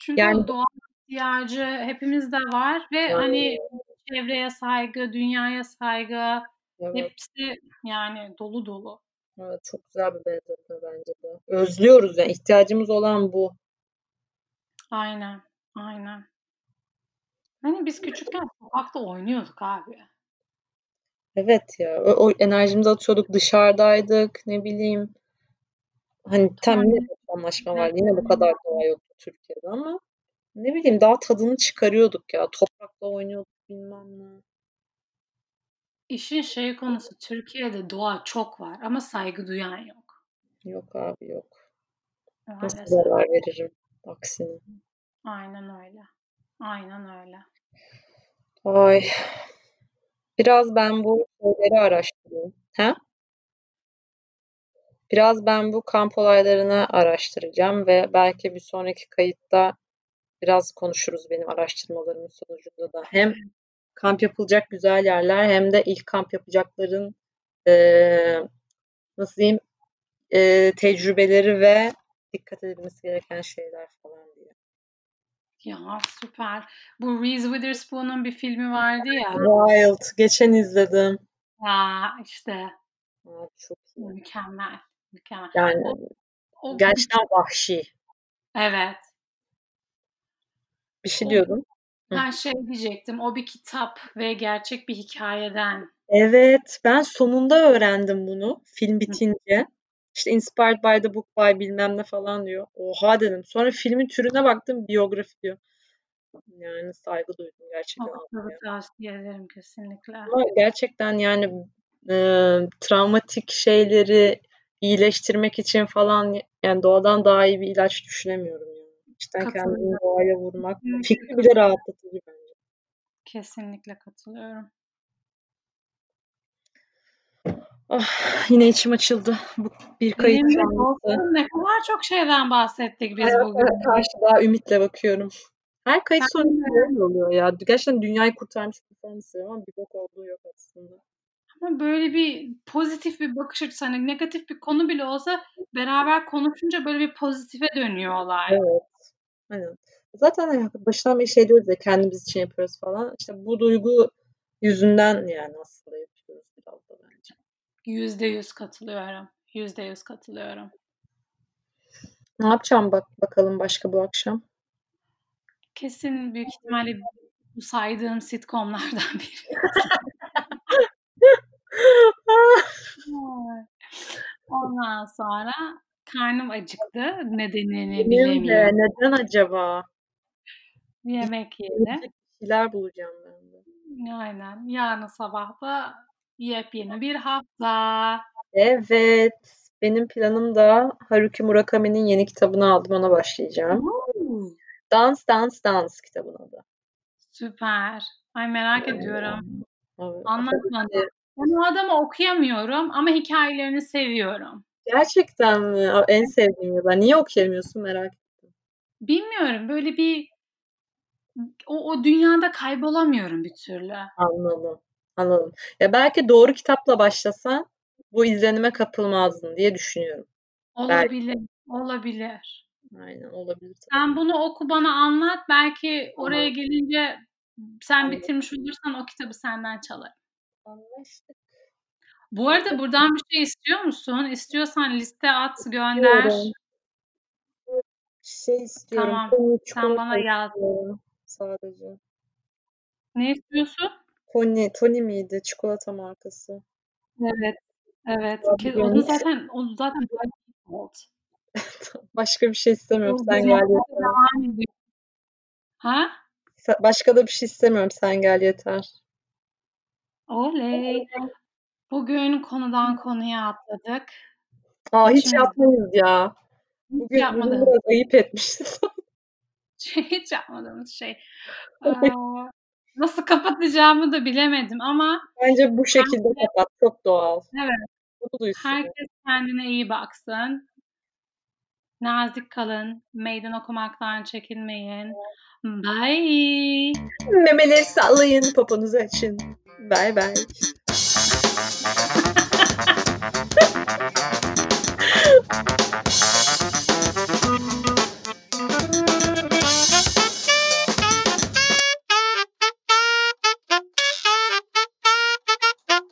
Çünkü Yani- o doğal ihtiyacı hepimizde var ve hani çevreye saygı, dünyaya saygı Evet, hepsi yani dolu dolu. evet çok güzel bir benzetme bence de. Özlüyoruz yani ihtiyacımız olan bu. Aynen, aynen. Hani biz küçükken sokakta oynuyorduk abi. Evet ya o, o enerjimizi atıyorduk dışarıdaydık ne bileyim. Hani tam bir anlaşma vardı. Yine bu kadar doğa yoktu Türkiye'de ama ne bileyim daha tadını çıkarıyorduk ya. Toprakla oynuyorduk bilmem ne. İşin şey konusu Türkiye'de doğa çok var ama saygı duyan yok. Yok abi yok. Nasıl Maalesef. zarar veririm aksine. Aynen öyle. Aynen öyle. Ay. Biraz ben bu şeyleri araştırayım. Ha? Biraz ben bu kamp olaylarını araştıracağım ve belki bir sonraki kayıtta biraz konuşuruz benim araştırmalarımın sonucunda da. Hem kamp yapılacak güzel yerler hem de ilk kamp yapacakların eee, nasıl diyeyim eee, tecrübeleri ve dikkat edilmesi gereken şeyler falan diye. Ya süper. Bu Reese Witherspoon'un bir filmi vardı ya. Wild. Geçen izledim. Ya işte Aa, çok iyi. mükemmel. Mükemmel. Yani O, o gerçekten vahşi. evet. Bir şey O- diyordun. Ben şey diyecektim. O bir kitap ve gerçek bir hikayeden. Evet, ben sonunda öğrendim bunu film bitince. İşte inspired by the book by bilmem ne falan diyor. Oha dedim. Sonra filmin türüne baktım biyografi diyor. Yani saygı duydum gerçekten. Kitabı tavsiye ederim kesinlikle. Ama gerçekten yani e, travmatik şeyleri iyileştirmek için falan yani doğadan daha iyi bir ilaç düşünemiyorum yani. İşte Katılıyorum. kendini doğaya vurmak fikri bile rahatlatıcı bence. Kesinlikle katılıyorum. Ah, yine içim açıldı. Bu bir kayıt sonrası. Ne kadar çok şeyden bahsettik biz bugün. Karşı daha ümitle bakıyorum. Her kayıt sonrası oluyor ya. Gerçekten dünyayı kurtarmış bir hissediyorum ama bir bok olduğu yok aslında. Böyle bir pozitif bir bakış açısı, hani negatif bir konu bile olsa beraber konuşunca böyle bir pozitife dönüyor olay. Evet. Aynen. Zaten hani başından beri şey diyoruz ya kendimiz için yapıyoruz falan. İşte bu duygu yüzünden yani aslında yapıyoruz biraz da bence. Yüzde yüz katılıyorum. Yüzde yüz katılıyorum. Ne yapacağım bak bakalım başka bu akşam? Kesin büyük ihtimalle bu saydığım sitcomlardan biri. (laughs) Ondan sonra karnım acıktı. Nedenini Benim de bilemiyorum. neden acaba? Bir yemek bir şeyler bulacağım ben de. Aynen. Yarın sabah da yepyeni bir hafta. Evet. Benim planım da Haruki Murakami'nin yeni kitabını aldım. Ona başlayacağım. Oo, Dance Dance Dance kitabın adı. Süper. Ay merak ediyorum. Evet. Anlat bana. Ben o adamı okuyamıyorum ama hikayelerini seviyorum. Gerçekten mi? En sevdiğim yazar. Niye okuyamıyorsun merak ettim. Bilmiyorum böyle bir o, o dünyada kaybolamıyorum bir türlü. Anladım. Anladım. Ya belki doğru kitapla başlasan bu izlenime kapılmazdın diye düşünüyorum. Olabilir. Olabilir. Aynen olabilir. tabii. Sen bunu oku bana anlat. Belki oraya gelince sen bitirmiş olursan o kitabı senden çalarım. Anlaştık. Bu arada buradan bir şey istiyor musun? İstiyorsan liste at, gönder. İstiyorum. Şey istiyorum. Tamam. Sen bana yaz. Sadece. Ne istiyorsun? Tony, Tony miydi? Çikolata markası. Evet. Evet. Onu zaten onu zaten oldu. (laughs) Başka bir şey istemiyorum. Sen gel yeter. Ha? Başka da bir şey istemiyorum. Sen gel yeter. Oley. Bugün konudan konuya atladık. Aa hiç İçimizde- yapmayız ya. Hiç Bugün, yapmadım. biraz ayıp etmişiz. (laughs) hiç yapmadığımız şey. nasıl kapatacağımı da bilemedim ama Bence bu şekilde herkes, kapat. Çok doğal. Evet. Herkes kendine iyi baksın. Nazik kalın. Meydan okumaktan çekinmeyin. Bye. Memeleri sallayın. Poponuzu açın. Bye bye.